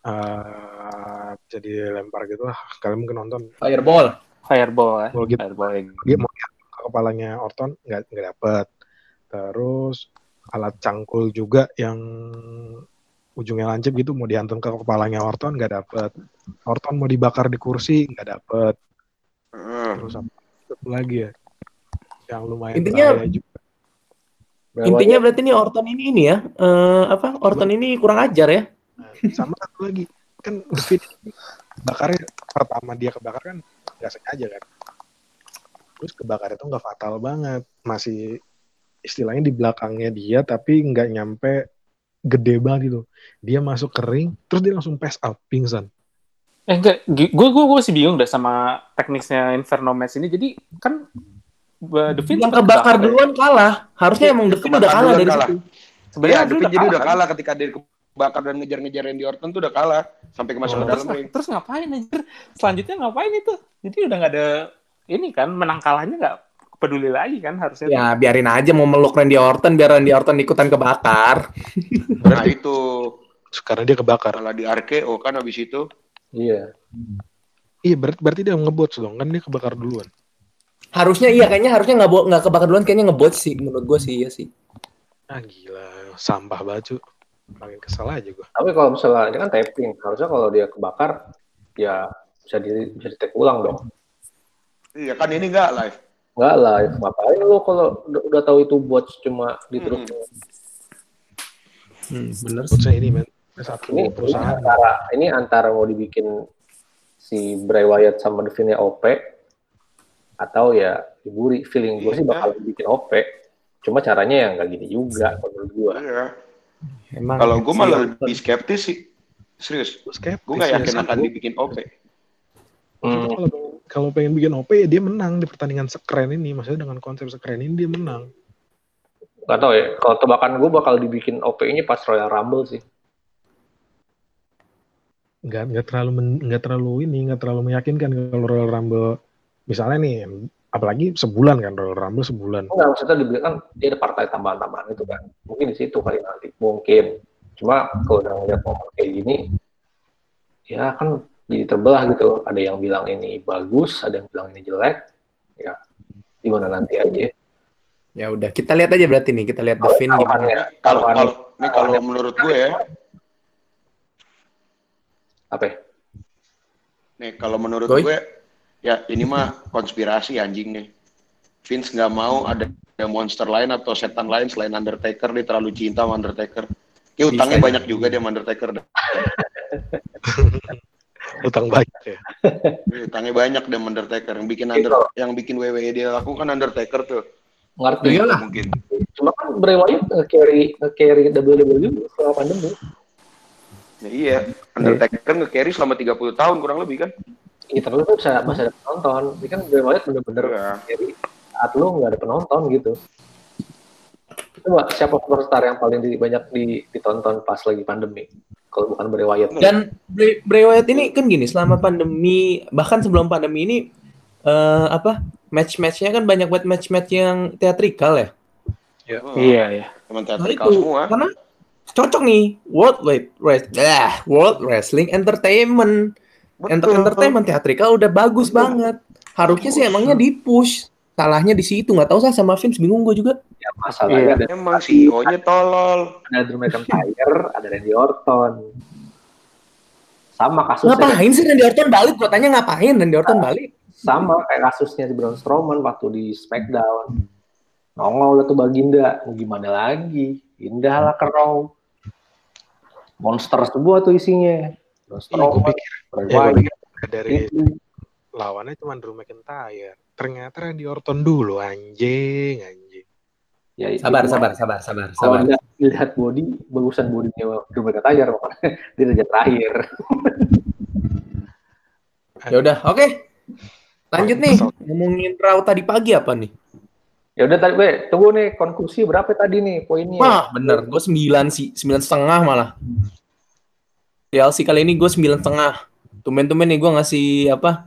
eh jadi lempar gitu lah. Kalian mungkin nonton Fireball. Fireball ya. Ball gitu. Fireball yang dia mau ke kepalanya Orton nggak nggak dapet terus alat cangkul juga yang ujungnya lancip gitu mau dihantam ke kepalanya Orton nggak dapet Orton mau dibakar di kursi nggak dapet Heeh. terus apa lagi ya. Yang lumayan Intinya- juga. Intinya berarti nih Orton ini ini ya, eh, apa Orton ini kurang ajar ya? Nah, sama satu lagi kan ini bakarnya pertama dia kebakar kan nggak sengaja kan. Terus kebakar itu nggak fatal banget, masih istilahnya di belakangnya dia tapi nggak nyampe gede banget gitu. Dia masuk ke ring, terus dia langsung pass out, pingsan. Eh enggak, gue gue gue masih bingung dah sama teknisnya Inferno Match ini. Jadi kan The Fiend Yang kebakar ya. duluan kalah. Harusnya Iya, emang The Fiend udah kalah dari kalah. situ. Sebenarnya Iya, dia tapi jadi udah kalah ketika dia kebakar dan ngejar-ngejar Randy Orton tuh udah kalah sampai ke masuk Oh. ke Terus, dalam ring. terus ngapain anjir? Selanjutnya ngapain itu? Jadi udah nggak ada ini kan menang kalahnya nggak peduli lagi kan harusnya. Ya biarin aja mau meluk Randy Orton biar Randy Orton ikutan kebakar. Nah itu Sekarang dia kebakar. malah di RKO kan habis itu. Iya. Iya, berarti, berarti dia ngebot dong, kan dia kebakar duluan. Harusnya iya kayaknya harusnya nggak nggak kebakar duluan kayaknya ngebot sih menurut gue sih iya sih. Ah gila, sampah baju. Makin kesel aja gua. Tapi kalau misalnya ini kan tapping, harusnya kalau dia kebakar, ya bisa di bisa di take ulang dong. Iya kan ini enggak live. Nggak live, ngapain lo kalau udah, udah tahu itu buat cuma diterusin. Hmm, bener sih. Ini men, satu Ini, ini perusahaan. antara ini antara mau dibikin si Bray Wyatt sama The Fiend-nya OP atau ya diburi feeling gue sih bakal dibikin OP. Cuma caranya ya nggak gini juga menurut gue. Iya. Emang Kalau gue malah lebih skeptis sih. Serius. Skeptis, Gue nggak ya. yakin akan dibikin OP. Hmm. Kalau kalau pengen bikin OP ya dia menang di pertandingan sekeren ini. Maksudnya dengan konsep sekeren ini dia menang. Gak tau ya, kalau tebakan gue bakal dibikin OP-nya pas Royal Rumble sih. Nggak nggak terlalu nggak terlalu ini nggak terlalu meyakinkan kalau Royal Rumble misalnya nih apalagi sebulan kan Royal Rumble sebulan. Enggak, maksudnya dibilang kan dia ada partai tambahan-tambahan itu kan. Mungkin di situ kali nanti. Mungkin. Cuma kalau udah ngeliat momen kayak gini, ya kan jadi terbelah gitu. Ada yang bilang ini bagus, ada yang bilang ini jelek. Ya, gimana nanti aja. Ya udah kita lihat aja berarti nih kita lihat The Fiend gimana. Ya, kalau kalau ini kalau menurut gue ya, Apa ya? nih kalau menurut Boy? gue ya ini mah konspirasi anjing nih. Vince nggak mau ada monster lain atau setan lain selain Undertaker dia terlalu cinta sama Undertaker. Ya utangnya Bisa banyak juga dia sama Undertaker. Utang banyak ya. Dia utangnya banyak dia sama Undertaker. Yang bikin under, yang bikin WWE dia lakukan Undertaker tuh. Ngerti. Iya lah. Mungkin. Cuma kan Bray Wyatt nge-carry, nge-carry WWE selama pandemi. Ya, iya, Undertaker nge-carry selama 30 tahun kurang lebih kan. Iya, tapi itu bisa masih ada penonton. Ini kan Bray Wyatt bener-bener Iya. carry saat lu nggak ada penonton gitu. Coba siapa superstar yang paling di- banyak di- ditonton pas lagi pandemi? Kalau bukan Bray Wyatt. Dan Bray, Bray Wyatt ini kan gini selama pandemi bahkan sebelum pandemi ini eh, apa match-matchnya kan banyak buat match-match yang teatrikal ya. Oh, Iya, iya. Teman Nah teatrikal itu semua. karena cocok nih World Wait, Wait, ah, World Wrestling Entertainment. Enter Betul. entertainment teatrikal udah bagus banget. Harusnya sih emangnya di push. Salahnya di situ nggak tahu sih sama Vince bingung gue juga. Ya, masalahnya ada, Emang CEO-nya tolol. ada Drew McIntyre, ada Randy Orton. Sama kasusnya Ngapain sih Randy Orton balik? Gue tanya ngapain Randy Orton balik? sama kayak kasusnya di Braun Strowman waktu di SmackDown. Nongol lah tuh Baginda, mau gimana lagi? Pindah lah ke Raw. Monster semua tuh isinya. Braun Iya, gue Strowman, ya, gue Wyatt, pikir dari itu. lawannya cuma Drew McIntyre. Ternyata Randy Orton dulu anjing, anjing. Ya, Sabar, sabar, sabar, sabar, sabar. lihat, lihat body, bagusan bodinya Drew McIntyre di derajat terakhir. Ya udah, oke. Lanjut nih. Ngomongin Raw tadi pagi apa nih? Ya udah tadi, Be, tunggu nih konklusi berapa tadi nih poinnya? Wah, bener. Gue sembilan sih, sembilan setengah malah. TLC kali ini gue sembilan setengah. Tumben-tumben nih gue ngasih apa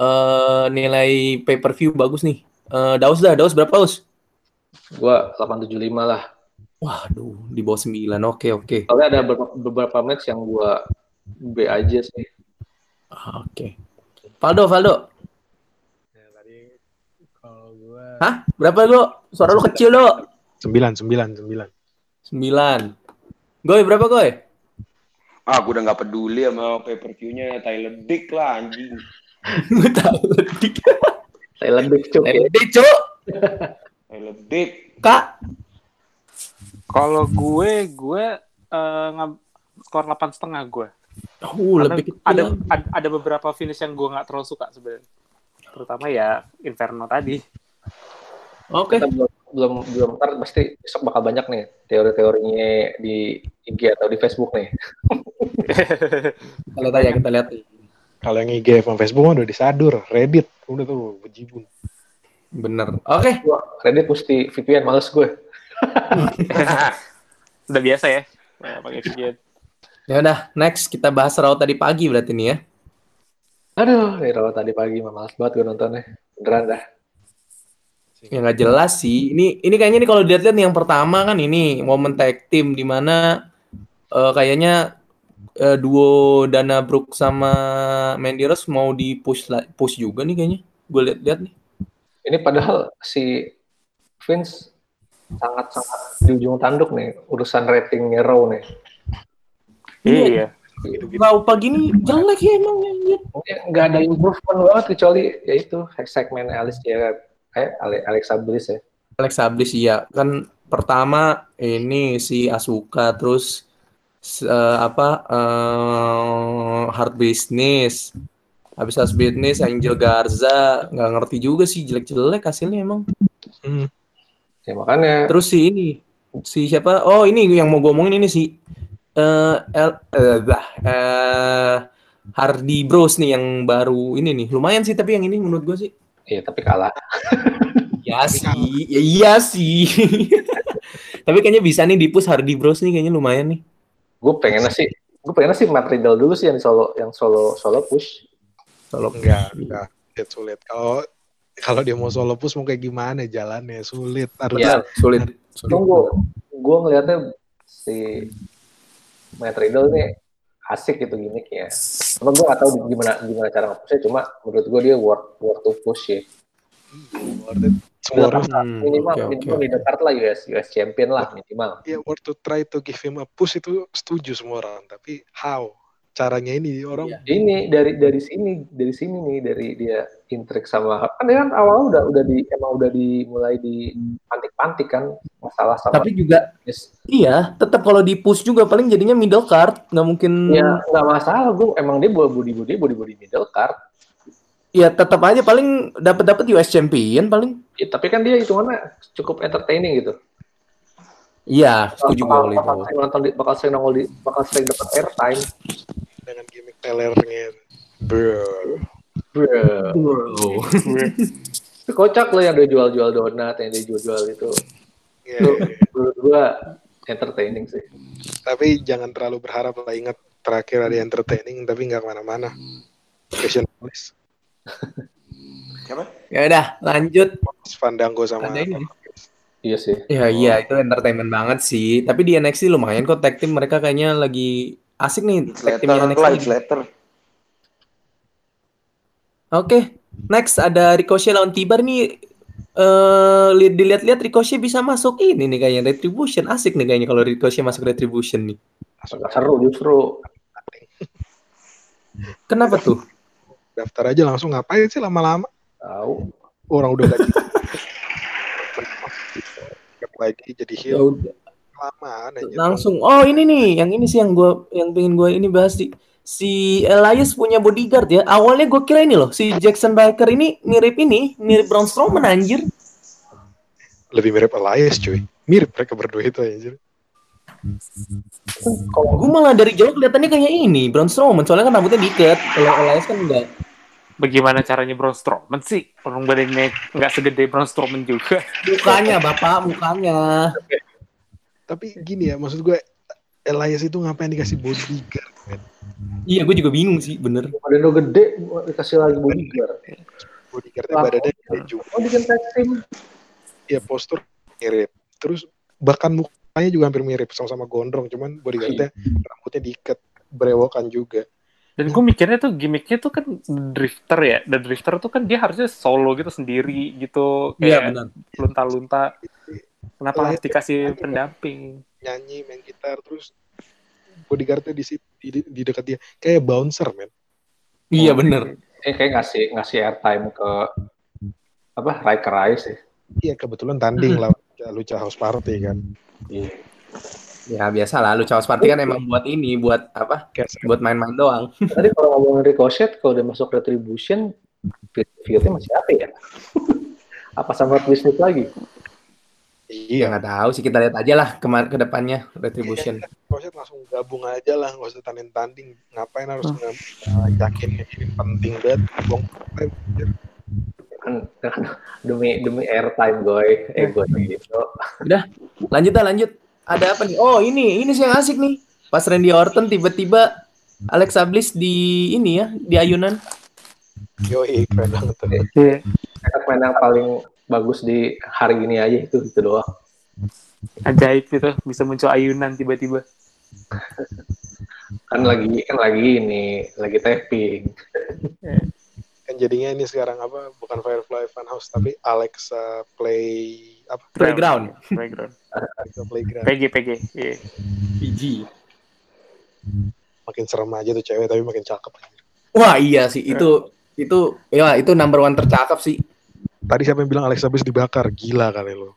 eh nilai pay per view bagus nih. Eh Daus dah, Daus berapa Daus? Gua 875 lah. Waduh, di bawah sembilan. Oke, oke. Soalnya ada beberapa, beberapa match yang gua B aja sih. Ah, Oke. Valdo, Valdo. Ya, tadi kalau gue Hah? Berapa lo? Suara lo kecil lo. sembilan, sembilan, sembilan. Sembilan. Goy, berapa Goy? Ah, gue udah gak peduli sama pay per view-nya Tyler Dick lah anjing. Gue tahu. Dik. Thailand ya. Lebih, Cuk. Lebih. Kak. Kalau gue, gue eh, ngam- skor delapan setengah gue. Uh, Karena lebih ada, ada ada beberapa finish yang gue nggak terlalu suka sebenarnya. Terutama ya Inferno tadi. Oke. Kita belum belum belum ntar pasti besok bakal banyak nih teori-teorinya di IG atau di Facebook nih. Lihat aja, kita lihat. Kalau yang IG sama Facebook mah udah disadur, Reddit udah tuh bejibun. Bener. Oke. Gua Reddit mesti VPN males gue. Udah biasa ya. Nah, pakai VPN. Ya udah, next kita bahas raut tadi pagi berarti nih ya. Aduh, nih rawat tadi pagi mah males banget gue nontonnya. Beneran dah. Ya nggak jelas sih. Ini ini kayaknya nih kalau dilihat nih yang pertama kan ini momen tag team di mana eh, kayaknya eh, duo Dana Brooke sama Mandy Rose mau di push push juga nih kayaknya. Gue lihat-lihat nih. Ini padahal si Vince sangat-sangat di ujung tanduk nih urusan ratingnya Raw nih. Iya. Raw pagi ini jelek ya emang ya. Mungkin nggak ada improvement banget kecuali ya itu segmen Alice ya eh Ale- Alexa Bliss ya. Alexa Bliss iya kan pertama ini si Asuka terus eh, apa eh, Hard Business habis Hard Business Angel Garza nggak ngerti juga sih jelek-jelek hasilnya emang Hmm. Ya makanya terus si ini si siapa oh ini yang mau gue omongin ini si eh El, eh, bah, eh, Hardy Bros nih yang baru ini nih lumayan sih tapi yang ini menurut gue sih iya tapi kalah. Ya sih, ya iya sih. Tapi kayaknya bisa nih dipus Hardy Bros nih kayaknya lumayan nih. Gue pengen sih gue pengen sih Matt Riddle dulu sih yang solo yang solo solo push. Kalau Enggak, enggak. Sulit, sulit. Kalau kalau dia mau solo push mau kayak gimana jalannya sulit. Harus Ya, sulit. sulit. tunggu gue ngelihatnya si Matt Riddle nih asik gitu gimmicknya. Cuma gue gak tahu gimana gimana cara nge-pushnya. Cuma menurut gue dia worth worth to push ya. worth it. Semua orang Hmm, minimal oke, minimal oke. di dekat lah US US champion lah minimal. ya worth to try to give him a push itu setuju semua orang. Tapi how? Caranya ini orang Iya. Ini dari dari sini dari sini nih dari dia intrik sama kan dia kan awal udah udah di emang udah dimulai di pantik-pantik kan masalah sama Tapi juga Yes. iya, tetap kalau dipus juga paling jadinya middle card, nggak mungkin. Ya nggak masalah gue emang dia buat body body body body middle card. Ya tetap aja paling dapat dapat US champion paling. Ya, tapi kan dia hitungannya cukup entertaining gitu. Iya, setuju gue kalau itu. bakal sering nonton di, bakal sering nongol di, bakal sering dapat airtime. dengan gimmick tellernya. Bro. Bro. Bro. Itu kocak loh yang dia jual-jual donat, yang dia jual-jual itu. Ya, Itu menurut gua entertaining sih. tapi jangan terlalu berharap lah ingat terakhir ada entertaining tapi nggak ke mana-mana. Fashion Police, Siapa? Ya udah, lanjut. Fandango sama Ada ini. Iya sih. Ya iya, itu entertainment banget sih. Tapi di NXT lumayan kok tag team mereka kayaknya lagi asik nih tag teamnya Letter NXT. lah. Oke, next ada Ricochet lawan Tibar nih. Eh li- dilihat-lihat Ricochet bisa masuk ini nih kayaknya Retribution. Asik nih kayaknya kalau Ricochet masuk Retribution nih. Seru justru. Kenapa tuh? Daftar aja langsung ngapain sih lama-lama Tahu. orang udah gaji lagi jadi Ya heel udah, lamaan aja langsung. Oh ini nih, yang ini sih yang gua yang pengen gua ini bahas sih. Si Elias punya bodyguard ya. Awalnya gue kira ini loh, si Jackson Riker ini mirip ini, mirip Braun Strowman anjir. lebih mirip Elias cuy mirip mereka berdua itu anjir Kalau Gue malah dari jauh kelihatannya kayak ini, Braun Strowman. Soalnya kan rambutnya diikat. Kalau Elias kan enggak. Bagaimana caranya Braun Strowman sih? Orang badannya nggak segede Braun Strowman juga. Mukanya, Bapak, mukanya. tapi gini ya maksud gue Elias itu ngapain dikasih bodyguard men? Iya, gue juga bingung sih, bener. badan lo gede dikasih lagi bodyguard. bodyguardnya Lah, badannya gede juga Oh bikin tag team. ya postur mirip terus bahkan mukanya juga hampir mirip sama-sama gondrong cuman bodyguardnya rambutnya diikat berewokan juga Dan gue mikirnya tuh gimmicknya tuh kan drifter ya. Dan drifter tuh kan dia harusnya solo gitu sendiri gitu. Iya, Kayak benar. lunta-lunta. Kenapa Lah, harus dikasih pendamping? nyanyi main gitar terus bodyguardnya di, di, di dekat dia kayak bouncer men Iya, bener. Eh kayak ngasih ngasih airtime ke apa Riker Rice sih. Iya kebetulan tanding lawan Lucha House Party kan. Iya. Ya biasa lah, Lucha House Party kan emang buat ini, buat apa? Buat main-main doang. Tadi kalau ngomongin Ricochet, kalau udah masuk Retribution, feud-nya masih apa ya? apa sama Twist lagi? Ya Iya. nggak tahu sih kita lihat aja lah kemar ke depannya Retribution. Proses langsung gabung aja lah, nggak usah tanding tanding. Ngapain harus nge- uh, yakin ini penting banget. Anjir. Kan, kan demi demi airtime gue, eh gue gitu. Udah, lanjut lah lanjut. Ada apa nih? Oh ini, ini sih yang asik nih. Pas Randy Orton tiba-tiba Alexa Bliss di ini ya, di ayunan. Yoi, keren banget tuh. Iya. Enak main yang paling bagus di hari ini aja itu itu doang. Ajaib gitu, bisa muncul ayunan tiba-tiba. Kan lagi kan lagi ini lagi tapping. Kan jadinya ini sekarang apa? Bukan Firefly Funhouse, tapi Alexa Play apa? Playground. Playground. Playground. PG, PG. Iya. PG. Makin serem aja tuh cewek, tapi makin cakep. Wah iya sih, itu itu ya itu number one tercakap sih. Tadi siapa yang bilang Alexa Bliss dibakar? Gila kali lo.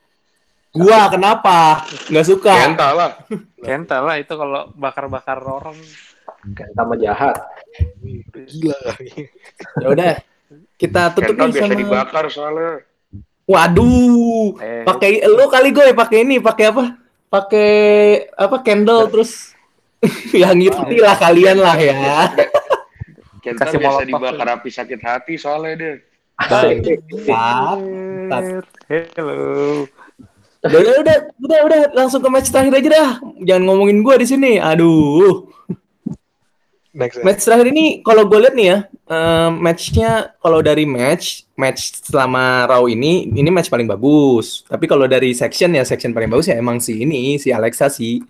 Gua kenapa? Nggak suka. Kenta lah. Kenta lah itu kalau bakar-bakar orang. Kan sama jahat. Gila kali. Ya udah, kita tutup Kenta biasa sama. dibakar soalnya. Waduh, Eh, pakai lo kali gue pakai ini, pakai apa? Pakai apa candle terus yang ngerti lah kalian lah ya. Kasih biasa dibakar api sakit hati soalnya dia. Asik. Mantap. Hello. Udah, udah, udah, udah, udah, langsung ke match terakhir aja dah. Jangan ngomongin gue di sini. Aduh. Next ya. Match terakhir ini kalau gue lihat nih ya, eh, matchnya kalau dari match, match selama Raw ini, ini match paling bagus. Tapi kalau dari section ya, section paling bagus ya emang si ini, si Alexa sih.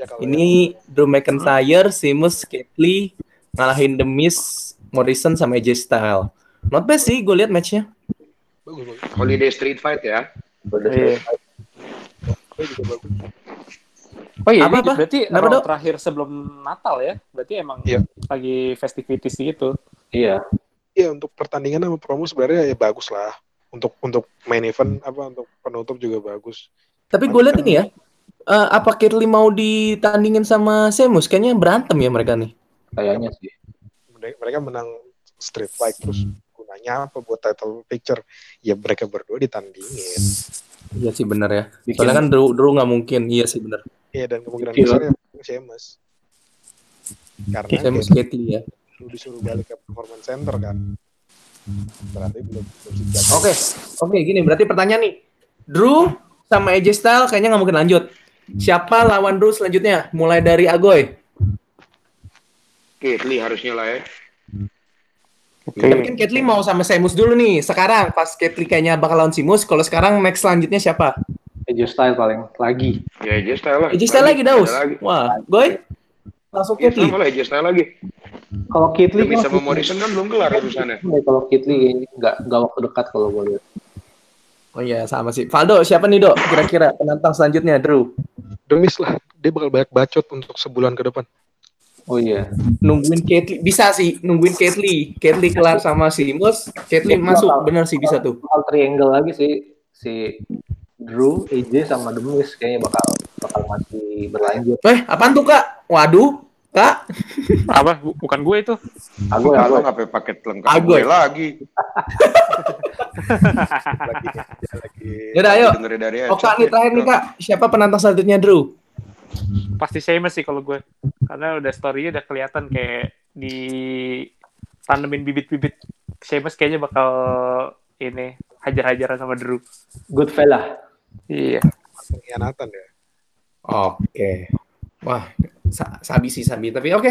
Ya, Ini Drew McIntyre, Sheamus, Ketley ngalahin The Miz, Morrison sama AJ Styles. Not bad sih, gue lihat matchnya. bagus, bagus. Holiday Street Fight ya. Udah Iya. Gue juga bagus. Oh iya, Apa, ini apa? berarti Kenapa, Raw Dok? terakhir sebelum Natal ya? Berarti emang Iya. lagi festivities gitu. Iya. Iya untuk pertandingan sama promo sebenarnya ya bagus lah. Untuk untuk main event apa untuk penutup juga bagus. Tapi gue lihat ini ya, eh, apa Ketley mau ditandingin sama Sheamus? Kayaknya berantem ya mereka nih. Kayaknya sih. Mereka menang street fight terus gunanya apa buat title picture? Ya mereka berdua ditandingin. Iya sih bener ya. Bikin- Soalnya kan Drew, Drew nggak mungkin. Iya sih bener. Iya dan kemungkinan Gila. besar ya Sheamus. Karena Sheamus kayak Ketley ya. lu disuruh balik ke performance center kan. Berarti belum belum dijaga. Oke, oke gini berarti pertanyaan nih. Drew sama AJ Styles kayaknya nggak mungkin lanjut. Siapa lawan Drew selanjutnya? Mulai dari Agoy. Kitli harusnya lah ya. Oke. Tapi kan mau sama Sheamus dulu nih. Sekarang pas Ketley kayaknya bakal lawan Sheamus. Kalau sekarang next selanjutnya siapa? AJ Style paling lagi. Ya AJ Styles lah. AJ Styles lagi Daus. Lagi. Wah, Goy langsung Iya, sama lah AJ Styles lagi. Kalau Kitli Demi sama Morrison kan belum kelar urusannya. Kalau Kitli kayaknya nggak nggak waktu dekat kalau gue lihat. Oh iya sama sih. Valdo siapa nih dok? Kira-kira penantang selanjutnya Drew. Demis lah. Dia bakal banyak bacot untuk sebulan ke depan. Oh iya. Nungguin Ketley bisa sih. Nungguin Ketley. Ketley kelar sama Sheamus. Ketley masuk. Bener sih bisa tuh. Bakal triangle lagi sih si Drew, AJ sama The Miz kayaknya bakal bakal masih berlanjut. Eh apaan tuh kak? Waduh kak. Apa? Bu- Bukan gue itu. Aku ya Kalau aku ngapain paket lengkap Agoy. gue lagi. Lagi lagi Yaudah ayo. Dengerin dari Oh kak nih terakhir nih kak. Siapa penantang selanjutnya Drew? Pasti Sheamus sih kalau gue. Karena udah story-nya udah kelihatan kayak di tanemin bibit-bibit Sheamus kayaknya bakal ini hajar-hajaran sama Drew. good fella. Iya. pengkhianatan ya. Oke. Wah, sa- sabi sih sabi. Tapi oke,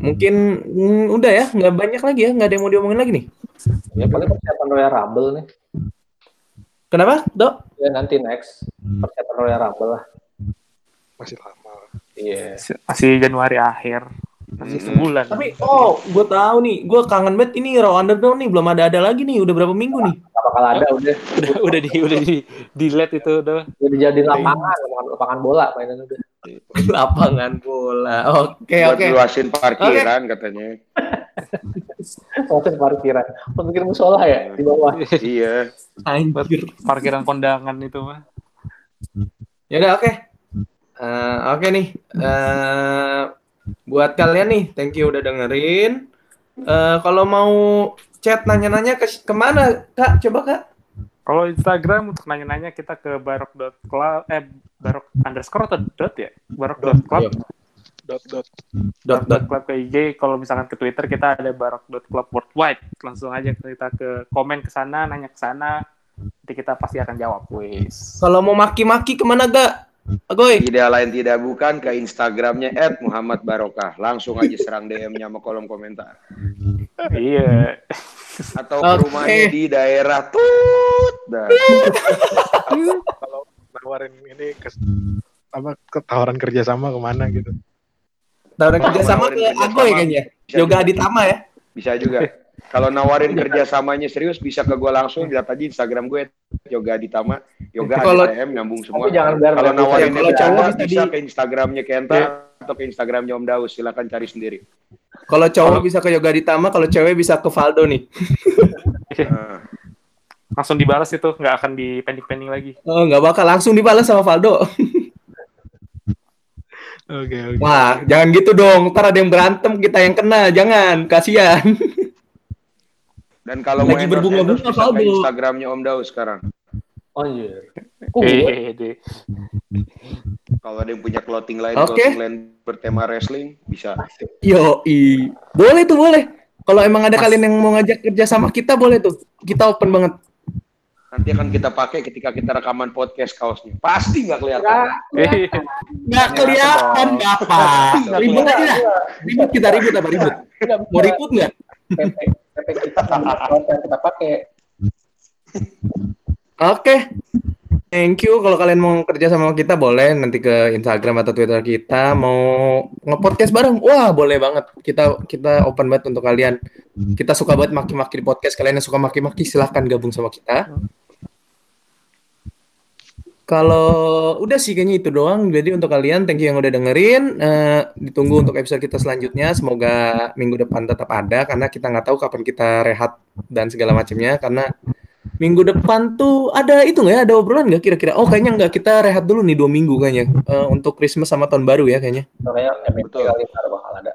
mungkin mm, udah ya, nggak banyak lagi ya, nggak ada yang mau diomongin lagi nih. Ya paling persiapan Royal Rumble nih. Kenapa, dok? Ya nanti next persiapan Royal Rumble lah. Masih lama. Iya. Masih Januari akhir. Masih Hmm. sebulan. Tapi oh, gue tahu nih, gue kangen banget ini Raw Underground nih, belum ada ada lagi nih, udah berapa minggu nih? Gak bakal ada udah. udah udah di udah di delete itu udah. Udah dijadiin lapangan, lapangan, lapangan bola mainan udah. Lapangan bola. Oke, Buat oke. luasin parkiran katanya. Proses parkiran. Bikin musola ya di bawah. iya. Anjir. Parkiran kondangan itu mah. Ya udah oke. Eh, oke nih. Eh, buat kalian nih, thank you udah dengerin. Eh, kalau mau chat nanya-nanya ke ke mana kak? Coba kak. Kalau Instagram untuk nanya-nanya kita ke barok.club eh barok underscore atau dot ya? Barok.club Dot dot. Dot dot. club ke IG. Kalau misalkan ke Twitter kita ada barok.club worldwide. Langsung aja kita ke komen ke sana, nanya ke sana. Nanti kita pasti akan jawab, wis. Kalau mau maki-maki ke mana gak? Agoy. Tidak lain tidak bukan ke Instagramnya Muhammad Barokah. Langsung aja serang DM-nya sama kolom komentar. iya. Atau Oke. ke rumahnya di daerah Tut. Nah, Kalau nawarin ini ke apa ketawaran kerjasama ke mana gitu. Tawaran kerja sama Nawarin ke kerjasama. Agoy kayaknya. Yoga. Aditama ya. bisa juga. Kalau nawarin kerjasamanya serius bisa ke gue langsung lihat aja Instagram gue Yoga Aditama, Yoga Kalau- nyambung semua. Kalau nawarin kalau cowok bisa bisa di- ke Instagramnya Kenta Iya. atau ke Instagramnya Om Daus. Silakan cari sendiri. Kalau cowok bisa ke Yoga Aditama, kalau cewek bisa ke Valdo nih. Nah, Langsung dibalas itu, nggak akan dipending-pending lagi. Oh, nggak bakal langsung dibalas sama Valdo. Oke oke. Wah, jangan gitu dong. Ntar ada yang berantem, kita yang kena. Jangan, kasihan. Dan kalau mau Lagi berbunga-bunga, Valdo. Instagramnya Om Daus sekarang. Oh iya. Kok Eh, gue? eh, deh. Kalau ada yang punya clothing line, Oke. clothing line bertema wrestling bisa. Yo, i. Boleh tuh, boleh. Kalau emang ada kalian yang mau ngajak kerja sama kita, boleh tuh. Kita open banget. Nanti akan kita pakai ketika kita rekaman podcast kaosnya. Pasti nggak kelihatan. Eh, Nggak kelihatan, Bapak. Ribut aja dah. Ribut kita, ribut apa? Ribut. Mau ribut nggak? PP kita yang kita pakai. Oke. Thank you. Kalau kalian mau kerja sama kita, boleh nanti ke Instagram atau Twitter kita. Mau nge-podcast bareng? Wah, boleh banget. Kita kita open banget untuk kalian. Kita suka banget maki-maki di podcast. Kalian yang suka maki-maki, silahkan gabung sama kita. Kalau udah sih kayaknya itu doang. Jadi untuk kalian, thank you yang udah dengerin. Eh, ditunggu untuk episode kita selanjutnya. Semoga minggu depan tetap ada karena kita nggak tahu kapan kita rehat dan segala macamnya. Karena minggu depan tuh ada itu nggak ya? Ada obrolan nggak kira-kira? Oh kayaknya nggak. Kita rehat dulu nih dua minggu kayaknya Eh, untuk Christmas sama tahun baru ya kayaknya. Makanya MVP Betul. kali ntar bakal ada.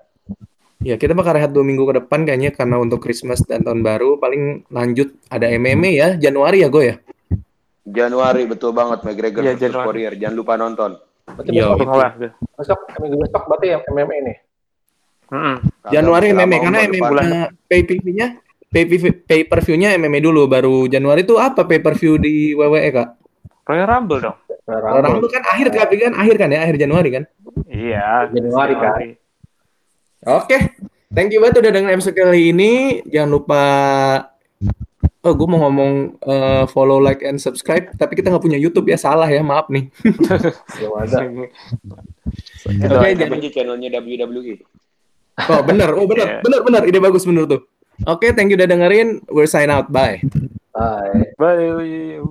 Ya kita bakal rehat dua minggu ke depan kayaknya karena untuk Christmas dan tahun baru paling lanjut ada MMA ya Januari ya gue ya. Januari betul banget McGregor Iya, versus. Warrior. Jangan lupa nonton. Berarti Yo. besok, lah. besok, minggu besok berarti yang MMA nih. Mm-mm. Kagak Januari MMA karena. MMA pay per view-nya pay, pay per view-nya MMA dulu baru Januari tuh apa pay per view di WWE kak? Royal Rumble dong. Orang tuh kan akhir tapi kan akhir kan ya akhir Januari kan? Iya. Januari, kan? Oke, thank you banget udah dengerin episode kali ini. Jangan lupa Oh, gue mau ngomong eh, follow, like, and subscribe, tapi kita nggak punya YouTube ya, salah ya, maaf nih. Belum ada. Oke, aja. jadi- channelnya WWE? Oh, bener, oh bener, Iya. bener, bener, ide bagus bener tuh. Oke, thank you udah dengerin. We're sign out, bye. Bye. Bye.